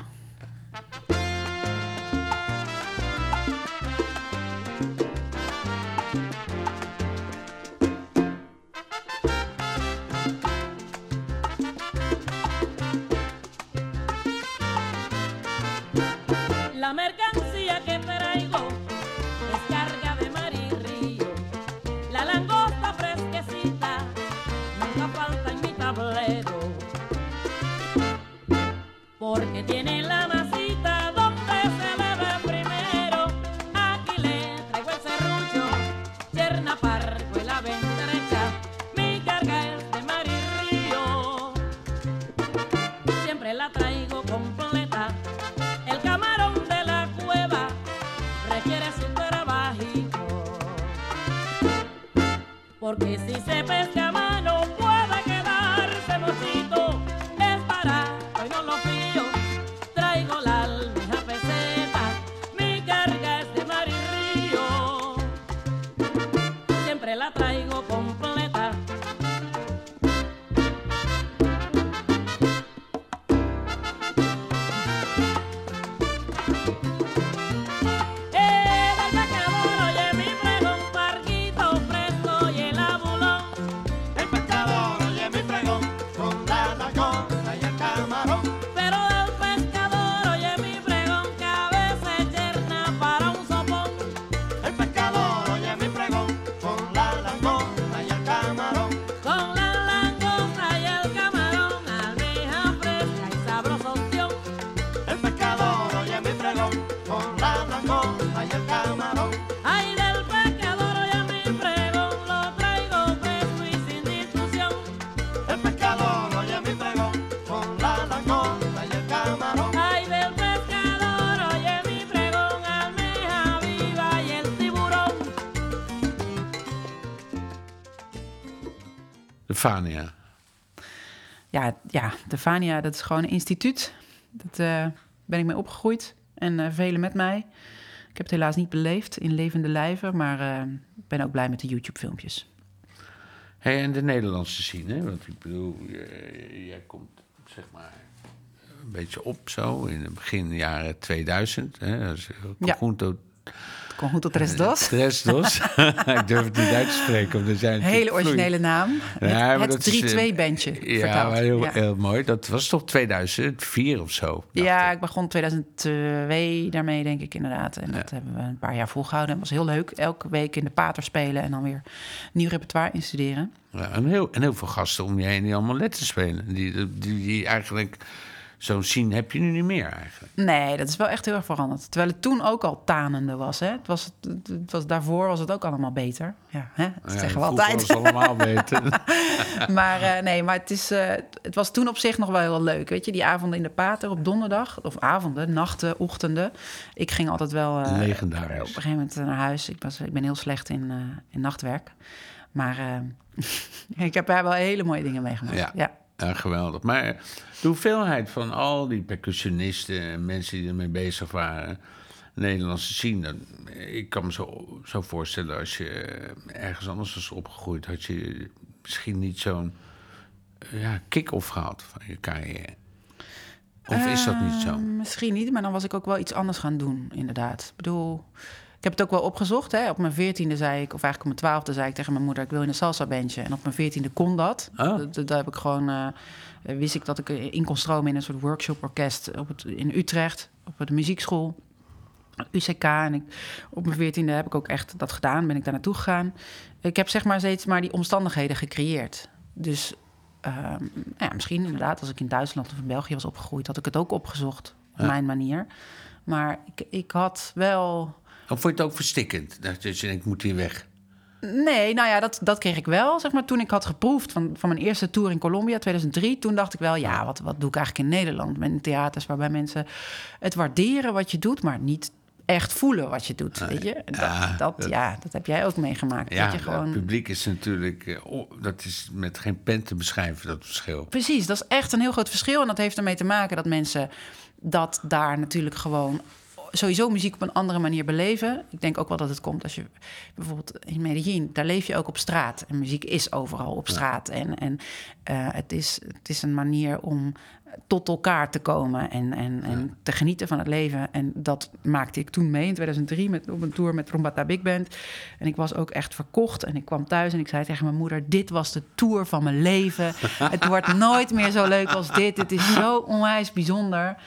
S1: Fania.
S2: Ja, ja, de Fania, dat is gewoon een instituut. Dat eh, ben ik mee opgegroeid. En eh, velen met mij. Ik heb het helaas niet beleefd in levende lijven. Maar eh, ik ben ook blij met de YouTube-filmpjes.
S1: Hey, en de Nederlandse scene, hè? Want ik bedoel, jij, jij komt zeg maar een beetje op zo in het begin jaren 2000. Hè? Als
S2: Ja.
S1: Conjunto
S2: Con goed tot tres dos.
S1: Tres dos. ik durf het niet uit te spreken. er zijn
S2: Hele originele naam.
S1: Ja,
S2: het
S1: dat is, eh,
S2: 3-2-bandje.
S1: Ja, maar heel, heel mooi. Dat was toch 2004 of zo?
S2: Ja,
S1: ik.
S2: begon 2002 daarmee, denk ik inderdaad. En dat hebben we een paar jaar volgehouden. En het was heel leuk. Elke week in de pater spelen en dan weer nieuw repertoire instuderen.
S1: Ja, en, heel, en heel veel gasten om je heen die allemaal letten spelen. Die, die, die eigenlijk zo'n scene heb je nu niet meer eigenlijk.
S2: Nee, dat is wel echt heel erg veranderd. Terwijl het toen ook al tanende was. Hè? Het, was het, het was daarvoor was het ook allemaal beter. Ja, hè? dat
S1: Ja,
S2: zeggen we altijd.
S1: was het allemaal beter.
S2: maar eh, nee, maar het, is, eh, het was toen op zich nog wel heel leuk. Weet je, die avonden in de Pater op donderdag. Of avonden, nachten, ochtenden. Ik ging altijd wel...
S1: Legendarisch.
S2: Op een gegeven moment naar huis. Ik, was, ik ben heel slecht in, in nachtwerk. Maar ik heb daar wel hele mooie dingen meegemaakt.
S1: Ja.
S2: ja.
S1: Ja, geweldig. Maar de hoeveelheid van al die percussionisten en mensen die ermee bezig waren, Nederlandse dan, ik kan me zo, zo voorstellen als je ergens anders was opgegroeid, had je misschien niet zo'n eh, ja, kick-off gehad van je carrière. Of is dat niet zo?
S2: Eh, misschien niet, maar dan was ik ook wel iets anders gaan doen, inderdaad. Ik bedoel, ik heb het ook wel opgezocht. Hè. Op mijn veertiende zei ik, of eigenlijk op mijn twaalfde zei ik tegen mijn moeder... ik wil in een salsa-bandje. En op mijn veertiende kon dat.
S1: Oh.
S2: Dat- Daar heb ik gewoon... eh, wist ik dat ik in kon stromen in een soort workshop-orkest in Utrecht... op de muziekschool, UCK. En ik, op mijn veertiende heb ik ook echt dat gedaan, ben ik daar naartoe gegaan. Ik heb zeg maar steeds maar die omstandigheden gecreëerd. Dus ehm, nou ja, misschien inderdaad, als ik in Duitsland of in België was opgegroeid, had ik het ook opgezocht op mijn manier. Maar ik, ik had wel.
S1: Of vond je het ook verstikkend? Dat je denkt, ik moet hier weg.
S2: Nee, nou ja, dat, dat kreeg ik wel. Zeg maar, toen ik had geproefd van, van mijn eerste tour in Colombia, 2003, toen dacht ik wel, ja, wat, wat doe ik eigenlijk in Nederland? Met theaters waarbij mensen het waarderen wat je doet, maar niet echt voelen wat je doet. Weet je? Dat,
S1: ja,
S2: dat,
S1: dat-
S2: ja, dat heb jij ook meegemaakt.
S1: Ja,
S2: dat je gewoon...
S1: het publiek is natuurlijk, eh, oh, dat is met geen pen te beschrijven, dat verschil.
S2: Precies, dat is echt een heel groot verschil. En dat heeft ermee te maken dat mensen dat daar natuurlijk gewoon sowieso muziek op een andere manier beleven. Ik denk ook wel dat het komt als je bijvoorbeeld in Medellin, daar leef je ook op straat. En muziek is overal op straat. En, en eh, het, is, het is een manier om tot elkaar te komen en, en, en te genieten van het leven. En dat maakte ik toen mee in 2003 met, op een tour met Trombata Big Band. En ik was ook echt verkocht. En ik kwam thuis en ik zei tegen mijn moeder... dit was de tour van mijn leven. het wordt nooit meer zo leuk als dit. Het is zo onwijs bijzonder.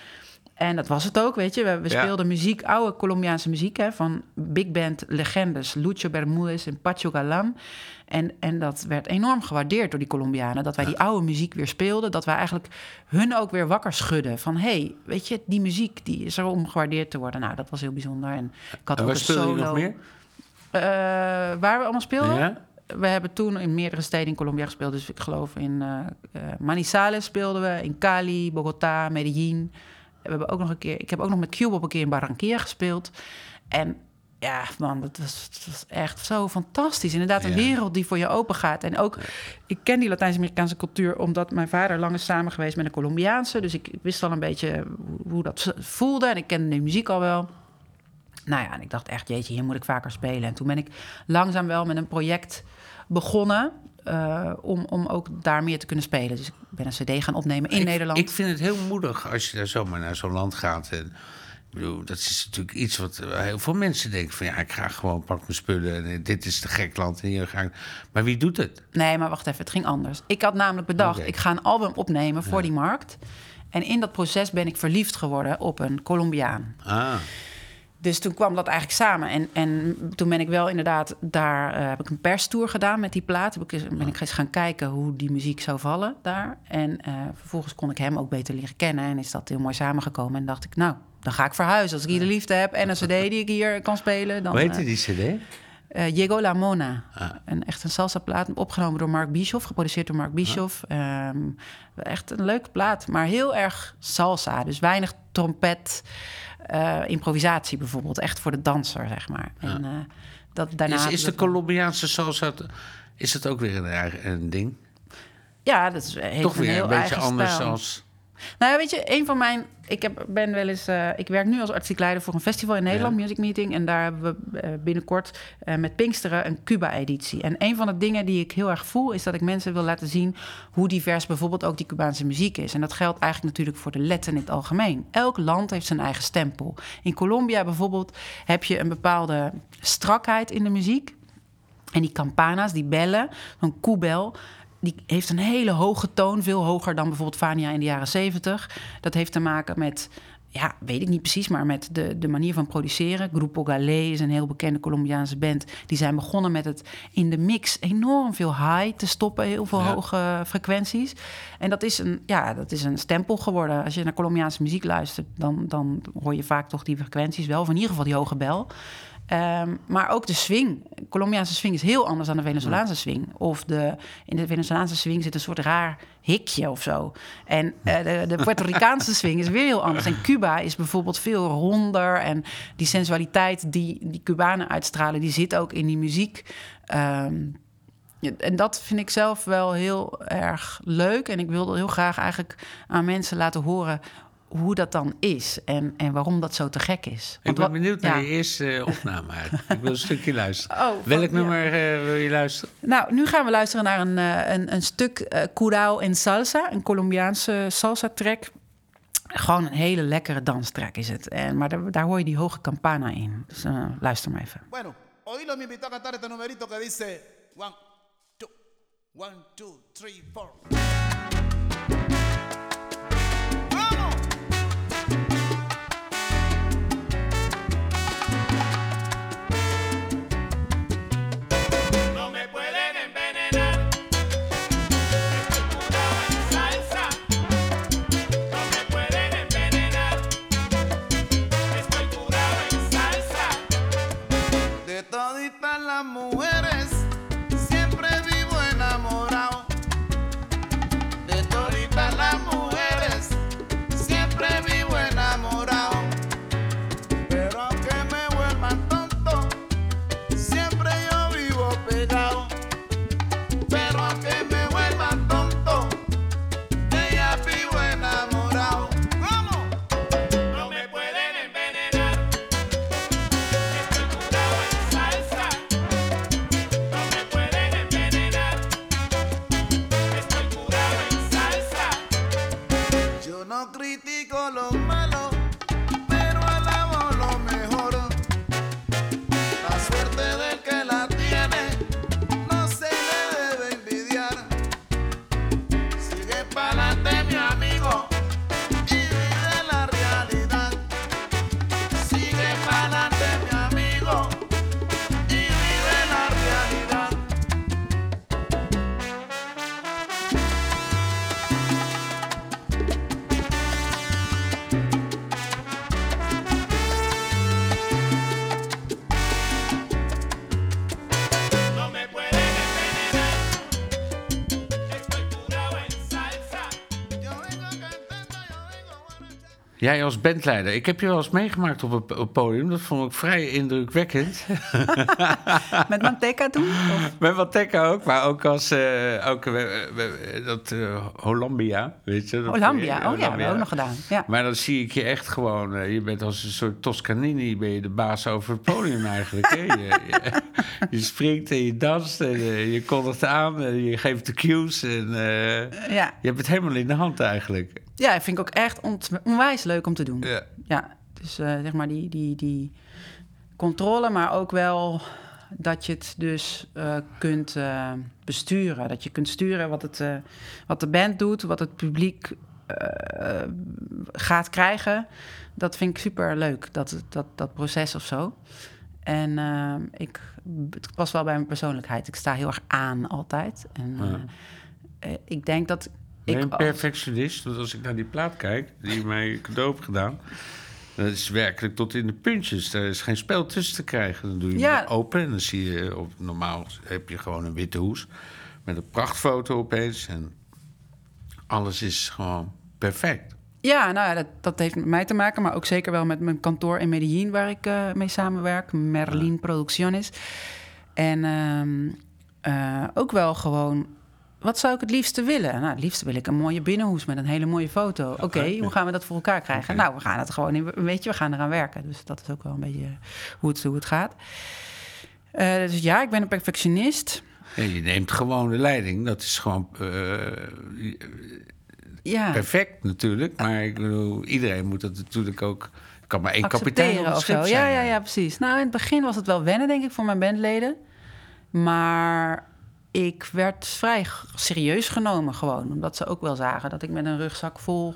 S2: En dat was het ook, weet je. We, we
S1: Ja.
S2: speelden muziek, oude Colombiaanse muziek... Hè, van big band legendes, Lucho Bermudez en Pacho Galan. En, en dat werd enorm gewaardeerd door die Colombianen... dat wij die oude muziek weer speelden. Dat wij eigenlijk hun ook weer wakker schudden. Van, hé, hey, weet je, die muziek die is er om gewaardeerd te worden. Nou, dat was heel bijzonder. En ik had
S1: En
S2: ook een solo.
S1: nog meer?
S2: Eh, waar we allemaal speelden?
S1: Ja?
S2: We hebben toen in meerdere steden in Colombia gespeeld. Dus ik geloof in eh, Manizales speelden we, in Cali, Bogotá, Medellin. We hebben ook nog een keer, ik heb ook nog met Cube op een keer in Barranquilla gespeeld. En ja, man, dat was, dat was echt zo fantastisch. Inderdaad, een
S1: Ja.
S2: wereld die voor je open gaat. En ook, ik ken die Latijns-Amerikaanse cultuur... omdat mijn vader lang is samen geweest met een Colombiaanse. Dus ik, wist al een beetje hoe, hoe dat voelde. En ik kende de muziek al wel. Nou ja, en ik dacht echt, jeetje, hier moet ik vaker spelen. En toen ben ik langzaam wel met een project begonnen... eh, om, om ook daar meer te kunnen spelen. Dus ik ben een cd gaan opnemen in
S1: ik,
S2: Nederland.
S1: Ik vind het heel moedig als je daar zomaar naar zo'n land gaat. En, ik bedoel, dat is natuurlijk iets wat heel veel mensen denken: van ja, ik ga gewoon pak mijn spullen. En eh, dit is de gek land. En hier ga ik. Maar wie doet het?
S2: Nee, maar wacht even, het ging anders. Ik had namelijk bedacht, ik ga een album opnemen voor die markt. En in dat proces ben ik verliefd geworden op een Colombiaan.
S1: Ah,
S2: Dus toen kwam dat eigenlijk samen. En, en toen ben ik wel inderdaad, daar eh, heb ik een perstour gedaan met die plaat. Heb ik, eens- ben ik eens gaan kijken hoe die muziek zou vallen daar. En eh, vervolgens kon ik hem ook beter leren kennen. En is dat heel mooi samengekomen. En dacht ik, nou, dan ga ik verhuizen. Als ik hier de liefde heb en een cd die ik hier kan spelen. Dan,
S1: hoe heet
S2: eh,
S1: die CD?
S2: Eh Llegó la Mona.
S1: Ah.
S2: Een echt een salsa plaat, opgenomen door Mark Bischoff, geproduceerd door Mark Bischoff. Ehm, echt een leuke plaat, maar heel erg salsa. Dus weinig trompet, eh, improvisatie bijvoorbeeld. Echt voor de danser, zeg maar. En, eh, dat, daarna
S1: Is, is de Colombiaanse salsa. Is het ook weer een, een ding?
S2: Ja, dat is, heeft
S1: Toch
S2: een
S1: weer
S2: heel
S1: een beetje anders
S2: stijl. Nou ja, weet je, een van mijn... Ik heb, ben wel eens... eh, ik werk nu als artistiek leider voor een festival in Nederland,
S1: Ja.
S2: Music Meeting. En daar hebben we eh, binnenkort eh, met Pinksteren een Cuba-editie. En een van de dingen die ik heel erg voel... is dat ik mensen wil laten zien hoe divers bijvoorbeeld ook die Cubaanse muziek is. En dat geldt eigenlijk natuurlijk voor de Latin in het algemeen. Elk land heeft zijn eigen stempel. In Colombia bijvoorbeeld heb je een bepaalde strakheid in de muziek. En die campana's, die bellen, een koebel, die heeft een hele hoge toon, veel hoger dan bijvoorbeeld Fania in de jaren 70. Dat heeft te maken met, ja, weet ik niet precies, maar met de, de manier van produceren. Grupo Galé is een heel bekende Colombiaanse band. Die zijn begonnen met het in de mix enorm veel high te stoppen, heel veel
S1: Ja.
S2: hoge frequenties. En dat is een, ja, dat is een stempel geworden. Als je naar Colombiaanse muziek luistert, dan, dan hoor je vaak toch die frequenties wel, of in ieder geval die hoge bel. Ehm, maar ook de swing. Colombiaanse swing is heel anders dan de Venezolaanse swing. Of de, in de Venezolaanse swing zit een soort raar hikje of zo. En eh, de, de Puerto Ricaanse swing is weer heel anders. En Cuba is bijvoorbeeld veel ronder. En die sensualiteit die die Cubanen uitstralen, die zit ook in die muziek. Ehm, en dat vind ik zelf wel heel erg leuk. En ik wilde heel graag eigenlijk aan mensen laten horen hoe dat dan is. En, en waarom dat zo te gek is.
S1: Ik
S2: Want
S1: ben
S2: wat-
S1: benieuwd naar
S2: ja.
S1: je eerste opname eigenlijk. Ik wil een stukje luisteren.
S2: Oh, van-
S1: Welk
S2: ja.
S1: nummer eh, wil je luisteren?
S2: Nou, nu gaan we luisteren naar een, eh, een, een stuk eh Curao en Salsa, een Colombiaanse salsa-track. Gewoon een hele lekkere danstrack is het. En, maar daar, daar hoor je die hoge campana in. Dus luister maar even.
S4: Bueno, Oílo me invitó a cantar este numerito que dice one, two, one, two, three, four.
S1: Jij als bandleider. Ik heb je wel eens meegemaakt op het podium. Dat vond ik vrij indrukwekkend.
S2: Met Manteca toen? Of-
S1: Met Wateca ook, maar ook als eh, ook, eh, dat eh, Holambia, weet je? Dat-
S2: Holambia, oh ja, hebben we ook nog gedaan. Ja.
S1: Maar dan zie ik je echt gewoon, je bent als een soort Toscanini, ben je de baas over het podium eigenlijk. Je, je, je springt en je danst en je kondigt aan en je geeft de cues en
S2: Ja.
S1: je hebt het helemaal in de hand eigenlijk.
S2: ja, dat vind ik ook echt onwijs leuk om te doen.
S1: Ja.
S2: Ja, dus eh, zeg maar die, die, die controle, maar ook wel dat je het dus eh, kunt eh, besturen. Dat je kunt sturen wat, het, eh, wat de band doet, wat het publiek eh, gaat krijgen. Dat vind ik super leuk, dat, dat, dat proces of zo. En ik, het past wel bij mijn persoonlijkheid. Ik sta heel erg aan altijd. En ik denk dat ik
S1: een
S2: als-
S1: perfectionist? Want als ik naar die plaat kijk, die mij cadeau gedaan... dat is werkelijk tot in de puntjes. Er is geen spel tussen te krijgen. Dan doe je
S2: Ja.
S1: hem open en dan zie je... Op, normaal heb je gewoon een witte hoes met een prachtfoto opeens. En alles is gewoon perfect.
S2: Ja, nou ja, dat, dat heeft met mij te maken, maar ook zeker wel met mijn kantoor in Medellin, waar ik eh, mee samenwerk, Merlin Producciones. En ehm, eh, ook wel gewoon wat zou ik het liefste willen? Nou, het liefste wil ik een mooie binnenhoes met een hele mooie foto. Oké, hoe gaan we dat voor elkaar krijgen? Nou, we gaan het gewoon, in, weet je, we gaan eraan werken. Dus dat is ook wel een beetje hoe het, hoe het gaat. Eh, dus ja, ik ben een perfectionist.
S1: Ja, je neemt gewoon de leiding. Dat is gewoon eh,
S2: Ja.
S1: perfect natuurlijk. Maar ik bedoel, iedereen moet dat natuurlijk ook... Kan maar één kapitein op
S2: of zo. Ja, ja, ja, precies. Nou, in het begin was het wel wennen, denk ik, voor mijn bandleden. Maar ik werd vrij serieus genomen gewoon. Omdat ze ook wel zagen dat ik met een rugzak vol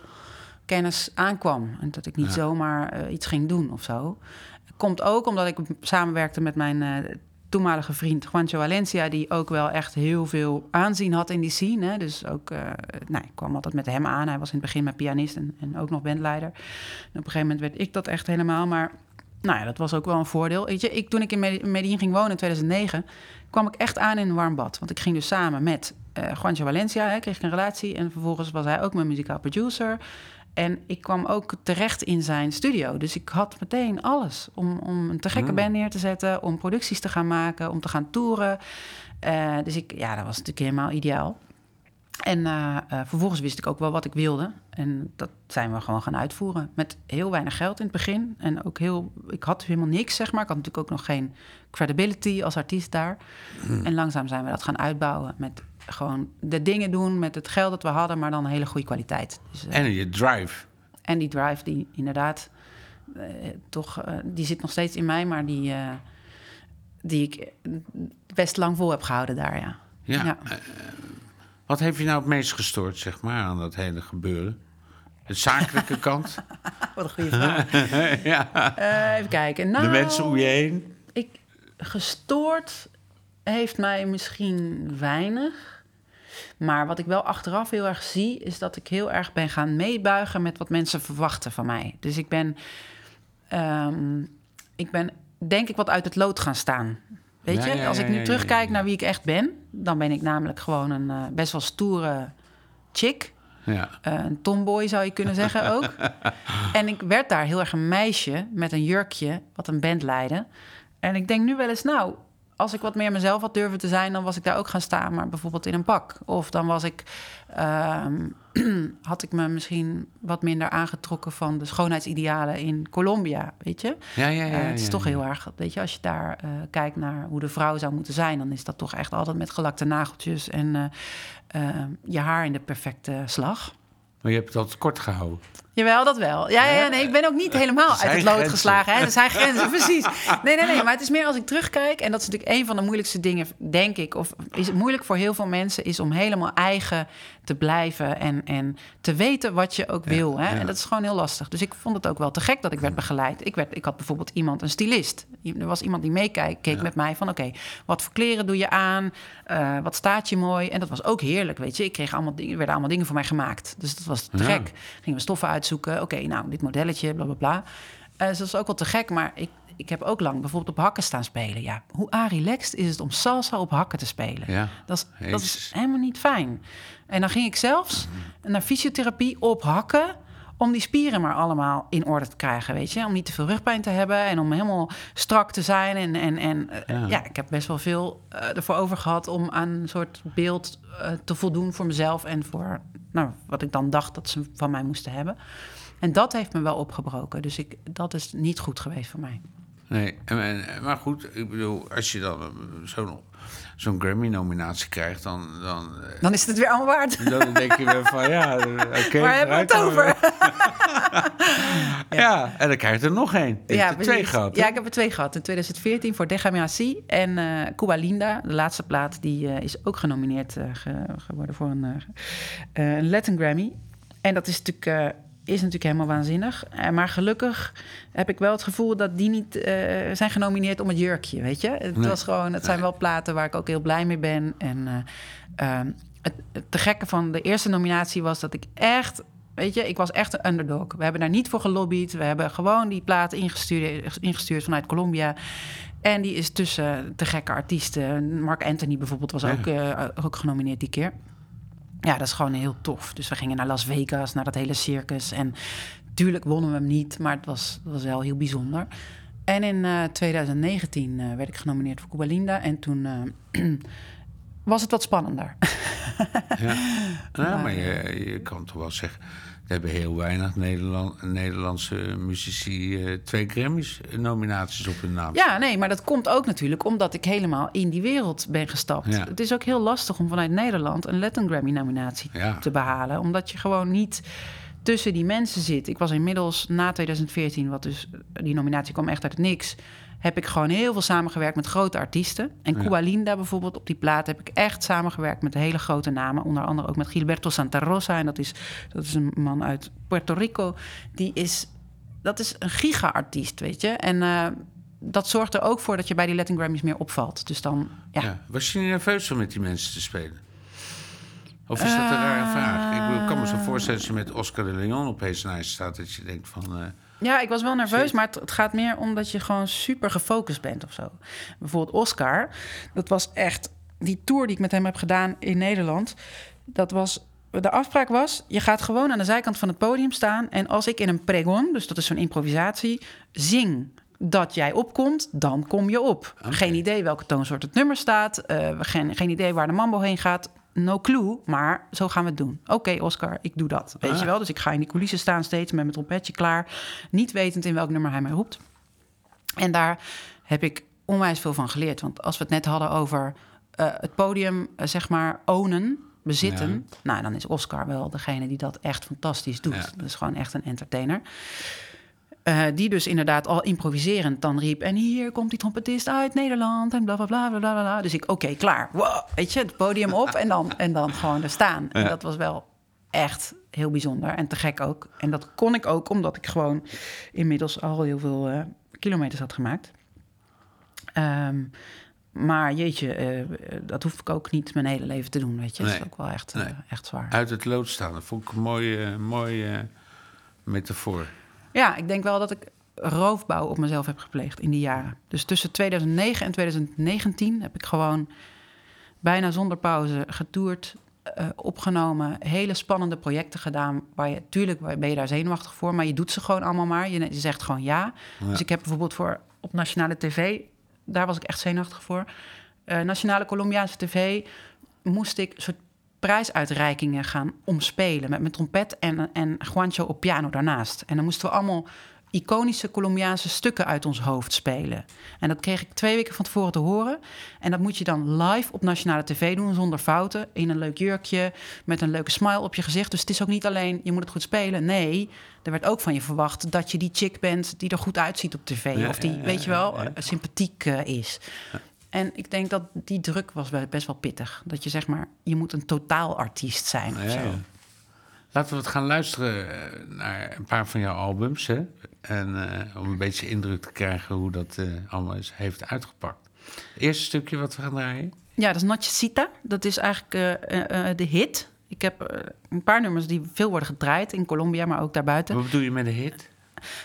S2: kennis aankwam. En dat ik niet zomaar eh, iets ging doen of zo. Komt ook omdat ik samenwerkte met mijn eh, toenmalige vriend Juancho Valencia... die ook wel echt heel veel aanzien had in die scene. Hè. Dus ook, eh, nou, ik kwam altijd met hem aan. Hij was in het begin mijn pianist en, en ook nog bandleider. En op een gegeven moment werd ik dat echt helemaal. Maar nou ja, dat was ook wel een voordeel. Weet je, ik, toen ik in Medellin ging wonen in 2009... kwam ik echt aan in een warm bad. Want ik ging dus samen met eh Juancho Valencia, hè, kreeg ik een relatie. En vervolgens was hij ook mijn muzikaal producer... En ik kwam ook terecht in zijn studio. Dus ik had meteen alles om, om een te gekke band neer te zetten, om producties te gaan maken, om te gaan toeren. Eh, dus ik, ja, dat was natuurlijk helemaal ideaal. En eh, eh, vervolgens wist ik ook wel wat ik wilde. En dat zijn we gewoon gaan uitvoeren. Met heel weinig geld in het begin. En ook heel. Ik had helemaal niks, zeg maar. Ik had natuurlijk ook nog geen credibility als artiest daar. En langzaam zijn we dat gaan uitbouwen. Met gewoon de dingen doen met het geld dat we hadden, maar dan een hele goede kwaliteit. Dus, eh,
S1: En je drive.
S2: en die drive, die inderdaad toch, die zit nog steeds in mij, maar die, die ik best lang vol heb gehouden daar, ja.
S1: Ja.
S2: Ja.
S1: Wat heeft je nou het meest gestoord, zeg maar, aan dat hele gebeuren? De zakelijke kant?
S2: Wat een goede vraag.
S1: ja.
S2: Eh, even kijken. Nou,
S1: De mensen om je heen?
S2: Ik, gestoord heeft mij misschien weinig. Maar wat ik wel achteraf heel erg zie, is dat ik heel erg ben gaan meebuigen met wat mensen verwachten van mij. Dus ik ben, ehm, ik ben denk ik wat uit het lood gaan staan. Weet
S1: Ja,
S2: je,
S1: ja,
S2: als
S1: ja,
S2: ik nu
S1: ja, ja,
S2: terugkijk
S1: ja.
S2: naar wie ik echt ben, dan ben ik namelijk gewoon een eh, best wel stoere chick.
S1: Ja.
S2: Eh, een tomboy zou je kunnen zeggen ook. en ik werd daar heel erg een meisje met een jurkje, wat een band leidde. En ik denk nu wel eens, nou, als ik wat meer mezelf had durven te zijn, dan was ik daar ook gaan staan, maar bijvoorbeeld in een pak. Of dan was ik, ehm, had ik me misschien wat minder aangetrokken van de schoonheidsidealen in Colombia, weet je?
S1: Ja, ja, ja,
S2: Eh, het is
S1: ja,
S2: toch
S1: ja.
S2: heel erg, weet je, als je daar eh, kijkt naar hoe de vrouw zou moeten zijn, dan is dat toch echt altijd met gelakte nageltjes en eh, je haar in de perfecte slag.
S1: Maar je hebt altijd kort gehouden.
S2: Jawel, dat wel. Ja, ja, nee, ik ben ook niet helemaal uit het lood
S1: grenzen.
S2: geslagen. Hè? Er zijn grenzen, precies. Nee, nee, nee. Maar het is meer als ik terugkijk... en dat is natuurlijk een van de moeilijkste dingen, denk ik... of is het moeilijk voor heel veel mensen... is om helemaal eigen te blijven en, en te weten wat je ook wil. Hè?
S1: ja.
S2: En dat is gewoon heel lastig. Dus ik vond het ook wel te gek dat ik werd begeleid. Ik, werd, ik had bijvoorbeeld iemand, een stylist. Er was iemand die meekeek keek met mij van... oké, wat voor kleren doe je aan? Eh, wat staat je mooi? En dat was ook heerlijk, weet je. Ik kreeg allemaal dingen, er werden allemaal dingen voor mij gemaakt. Dus dat was te gek. Gingen we stoffen uitzoeken. Oké, nou, dit modelletje, bla, bla, bla. Dus dat was ook wel te gek. Maar ik, ik heb ook lang bijvoorbeeld op hakken staan spelen. Ja, hoe relaxed is het om salsa op hakken te spelen?
S1: Ja.
S2: Dat is, dat is helemaal niet fijn. En dan ging ik zelfs naar fysiotherapie op hakken... om die spieren maar allemaal in orde te krijgen, weet je. Om niet te veel rugpijn te hebben en om helemaal strak te zijn. En, en, en eh,
S1: Ja.
S2: ja. ik heb best wel veel eh, ervoor over gehad... om aan een soort beeld eh, te voldoen voor mezelf... en voor nou, wat ik dan dacht dat ze van mij moesten hebben. En dat heeft me wel opgebroken. Dus ik, dat is niet goed geweest voor mij.
S1: Nee, maar goed, ik bedoel, als je dan zo'n zo'n Grammy-nominatie krijgt, dan, dan, eh,
S2: Dan is het weer allemaal waard.
S1: dan denk je weer van ja, eh, oké.
S2: Waar hebben we het over?
S1: Ja, en dan krijg je er nog één. Je hebt er twee gehad. hè?
S2: Ja, ik heb er twee gehad. In 2014 voor Déjame Así en eh Cuba Linda. De laatste plaat die is ook genomineerd ge- geworden voor een, Latin Grammy. En dat is natuurlijk, is natuurlijk helemaal waanzinnig. Eh, maar gelukkig heb ik wel het gevoel dat die niet eh, zijn genomineerd om het jurkje, weet je? Het,
S1: Nee.
S2: was gewoon, het zijn wel platen waar ik ook heel blij mee ben. En eh, ehm, het, het te gekke van de eerste nominatie was dat ik echt... Weet je, ik was echt een underdog. We hebben daar niet voor gelobbyd. We hebben gewoon die plaat ingestuurd, ingestuurd vanuit Colombia. En die is tussen te gekke artiesten. Mark Anthony bijvoorbeeld was ook, ook genomineerd die keer. Ja, dat is gewoon heel tof. Dus we gingen naar Las Vegas, naar dat hele circus. En tuurlijk wonnen we hem niet, maar het was, het was wel heel bijzonder. En in eh, 2019 eh, werd ik genomineerd voor Cuba Linda. En toen eh, was het wat spannender.
S1: Ja, nou, maar je, je kan toch wel zeggen... Hebben heel weinig Nederland, Nederlandse muzici eh, twee Grammys-nominaties op hun naam.
S2: Ja, nee, maar dat komt ook natuurlijk omdat ik helemaal in die wereld ben gestapt.
S1: Ja.
S2: Het is ook heel lastig om vanuit Nederland een Latin Grammy-nominatie
S1: Ja.
S2: te behalen. Omdat je gewoon niet tussen die mensen zit. Ik was inmiddels na 2014, wat dus die nominatie kwam echt uit het niks... heb ik gewoon heel veel samengewerkt met grote artiesten. En
S1: Ja.
S2: Cuba Linda bijvoorbeeld, op die plaat heb ik echt samengewerkt met hele grote namen. Onder andere ook met Gilberto Santa Rosa. En dat is, dat is een man uit Puerto Rico. Die is, dat is een giga-artiest, weet je. En eh, dat zorgt er ook voor dat je bij die Latin Grammys meer opvalt. Dus dan, ja.
S1: Ja. Was je niet nerveus om met die mensen te spelen? Of is dat een rare vraag? Ik bedoel, ik kan me zo voorstellen als je met Oscar de Leon op naast staat... dat je denkt van... eh,
S2: Ja, ik was wel nerveus,
S1: Shit.
S2: maar het, het gaat meer om dat je gewoon super gefocust bent of zo. Bijvoorbeeld Oscar, dat was echt die tour die ik met hem heb gedaan in Nederland. Dat was de afspraak was: je gaat gewoon aan de zijkant van het podium staan en als ik in een pregon, dus dat is zo'n improvisatie, zing dat jij opkomt, dan kom je op. Geen idee welke toonsoort het nummer staat, eh, geen, geen idee waar de mambo heen gaat. No clue, maar zo gaan we het doen. Oké, Oscar, ik doe dat. Weet
S1: Ah.
S2: je wel? Dus ik ga in die coulissen staan steeds met mijn trompetje klaar. Niet wetend in welk nummer hij mij roept. En daar heb ik onwijs veel van geleerd. Want als we het net hadden over eh, het podium, eh, zeg maar, ownen, bezitten. Nou, dan is Oscar wel degene die dat echt fantastisch doet.
S1: Ja.
S2: Dat is gewoon echt een entertainer. Eh, die dus inderdaad al improviserend dan riep... en hier komt die trompetist uit Nederland en bla bla bla bla bla. Dus ik, oké, klaar. Wow, weet je, het podium op en dan, en dan gewoon er staan. En dat was wel echt heel bijzonder en te gek ook. En dat kon ik ook omdat ik gewoon inmiddels al heel veel eh, kilometers had gemaakt. Ehm, maar jeetje, eh, dat hoef ik ook niet mijn hele leven te doen, weet je. Dat is ook wel echt,
S1: Nee.
S2: echt zwaar.
S1: uit het lood staan. Dat vond ik een mooie, mooie metafoor.
S2: Ja, ik denk wel dat ik roofbouw op mezelf heb gepleegd in die jaren. Dus tussen 2009 en 2019 heb ik gewoon bijna zonder pauze getoerd, eh, opgenomen, hele spannende projecten gedaan. Waar je, tuurlijk ben je daar zenuwachtig voor, maar je doet ze gewoon allemaal maar. Je, je zegt gewoon ja. Dus ik heb bijvoorbeeld voor op nationale tv, daar was ik echt zenuwachtig voor. Eh, nationale Colombiaanse tv moest ik soort prijsuitreikingen gaan omspelen met mijn trompet en, en Juancho op piano daarnaast. En dan moesten we allemaal iconische Colombiaanse stukken uit ons hoofd spelen. En dat kreeg ik twee weken van tevoren te horen. En dat moet je dan live op nationale tv doen, zonder fouten. In een leuk jurkje, met een leuke smile op je gezicht. Dus het is ook niet alleen, je moet het goed spelen. Nee, er werd ook van je verwacht dat je die chick bent... die er goed uitziet op tv.
S1: Ja,
S2: of die,
S1: ja, ja,
S2: weet je wel, eh, sympathiek eh, is. En ik denk dat die druk was best wel pittig. Dat je zeg maar, je moet een totaalartiest zijn. of
S1: Ja,
S2: zo.
S1: Laten we het gaan luisteren eh, naar een paar van jouw albums. Hè? En eh, om een beetje indruk te krijgen hoe dat eh, allemaal is, heeft uitgepakt. Het eerste stukje wat we gaan draaien.
S2: Ja, dat is Nachecita. Dat is eigenlijk eh, eh, eh, de hit. Ik heb een paar nummers die veel worden gedraaid in Colombia, maar ook daarbuiten.
S1: Wat bedoel je met een hit?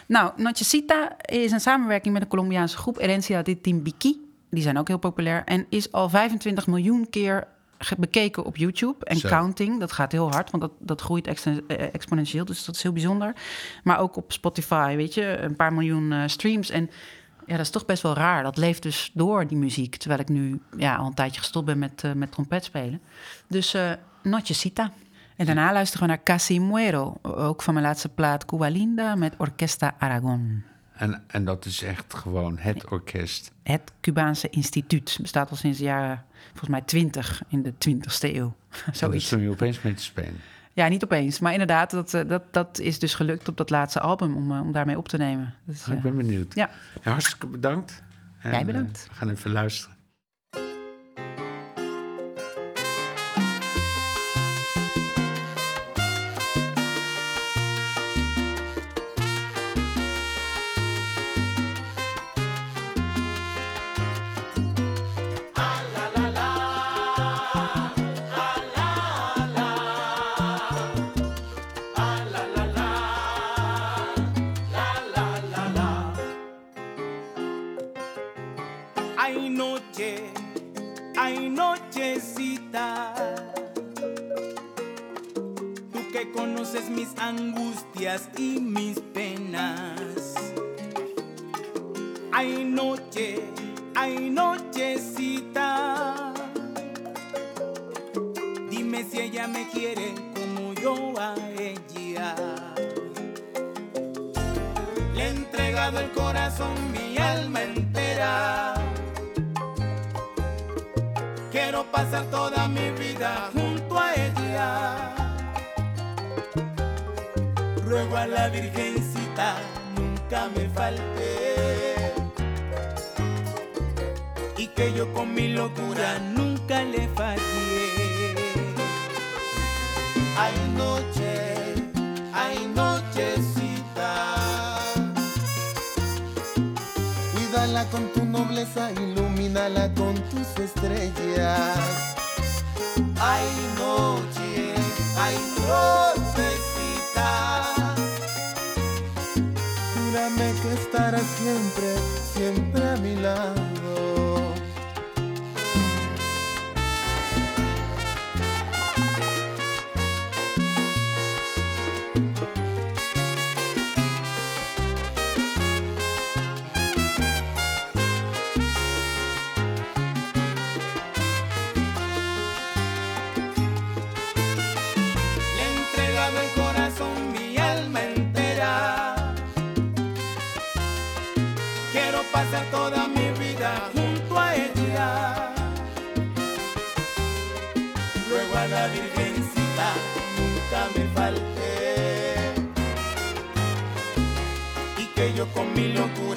S2: Nou, Nachecita is een samenwerking met de Colombiaanse groep Herencia de Timbiqui. Die zijn ook heel populair. En is al 25 miljoen keer bekeken op YouTube. En
S1: Zo.
S2: counting, dat gaat heel hard, want dat, dat groeit eh, exponentieel. Dus dat is heel bijzonder. Maar ook op Spotify, weet je, een paar miljoen eh, streams. En ja, dat is toch best wel raar. Dat leeft dus door, die muziek. Terwijl ik nu ja, al een tijdje gestopt ben met, eh, met trompet spelen. Dus eh Nochecita. En daarna luisteren we naar Casi Muero. Ook van mijn laatste plaat Cuba Linda met Orquesta Aragon.
S1: En, en dat is echt gewoon het orkest.
S2: Het Cubaanse instituut bestaat al sinds de jaren, volgens mij 20 in de 20ste eeuw. Zoiets.
S1: toen je opeens mee te spelen.
S2: Ja, niet opeens. Maar inderdaad, dat, eh, dat, dat is dus gelukt op dat laatste album om, eh, om daarmee op te nemen. Dus,
S1: Ik
S2: eh,
S1: ben benieuwd.
S2: ja.
S1: Ja, hartstikke bedankt. En,
S2: Jij bedankt.
S1: eh, we gaan even luisteren.
S5: Penas. Hay noche, hay nochecita. Dime ella me quiere como yo a ella. Le he entregado el corazón, mi alma entera. Quiero pasar toda mi vida junto a ella. Ruego a la Virgencita, nunca me falte. Y que yo con mi locura nunca le fallé. Hay noche, hay nochecita.
S4: Cuídala con tu nobleza, ilumínala con tus estrellas.
S5: Hay noche, hay nochecita.
S4: Júrame que estarás siempre, siempre a mi lado.
S5: Con mi locura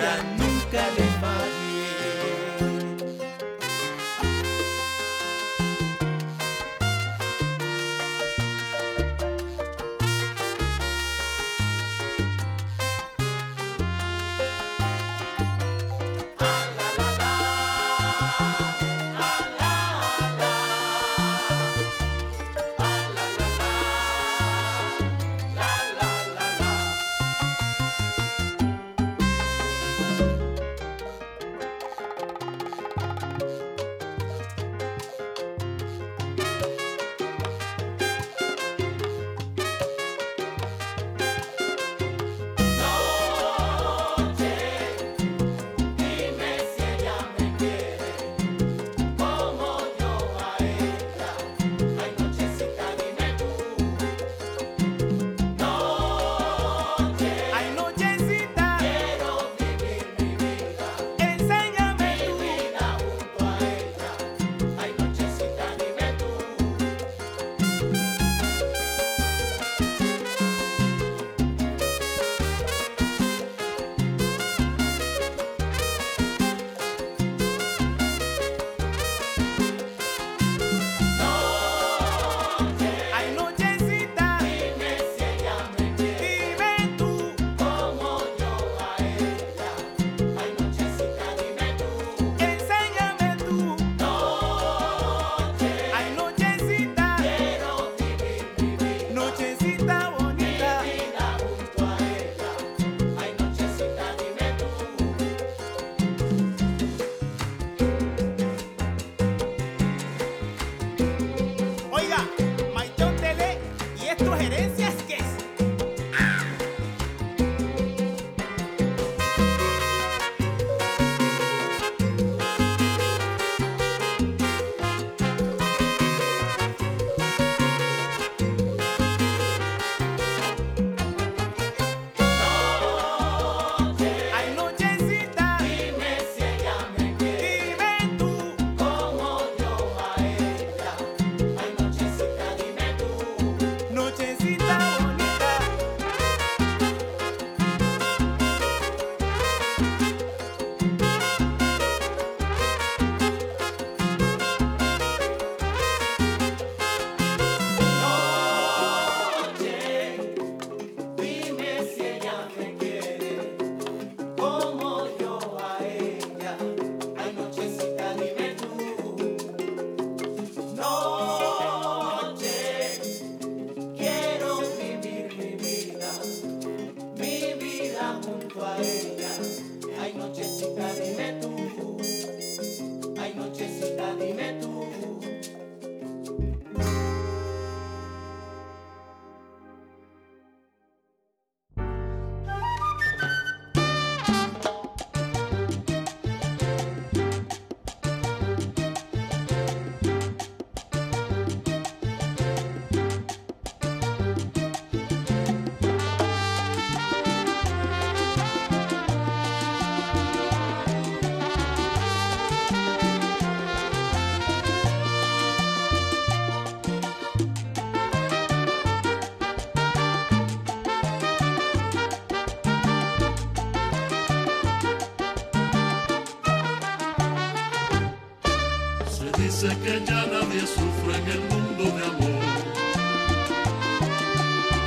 S6: sé que ya nadie sufre en el mundo de amor.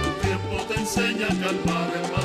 S6: El tiempo te enseña a calmar el más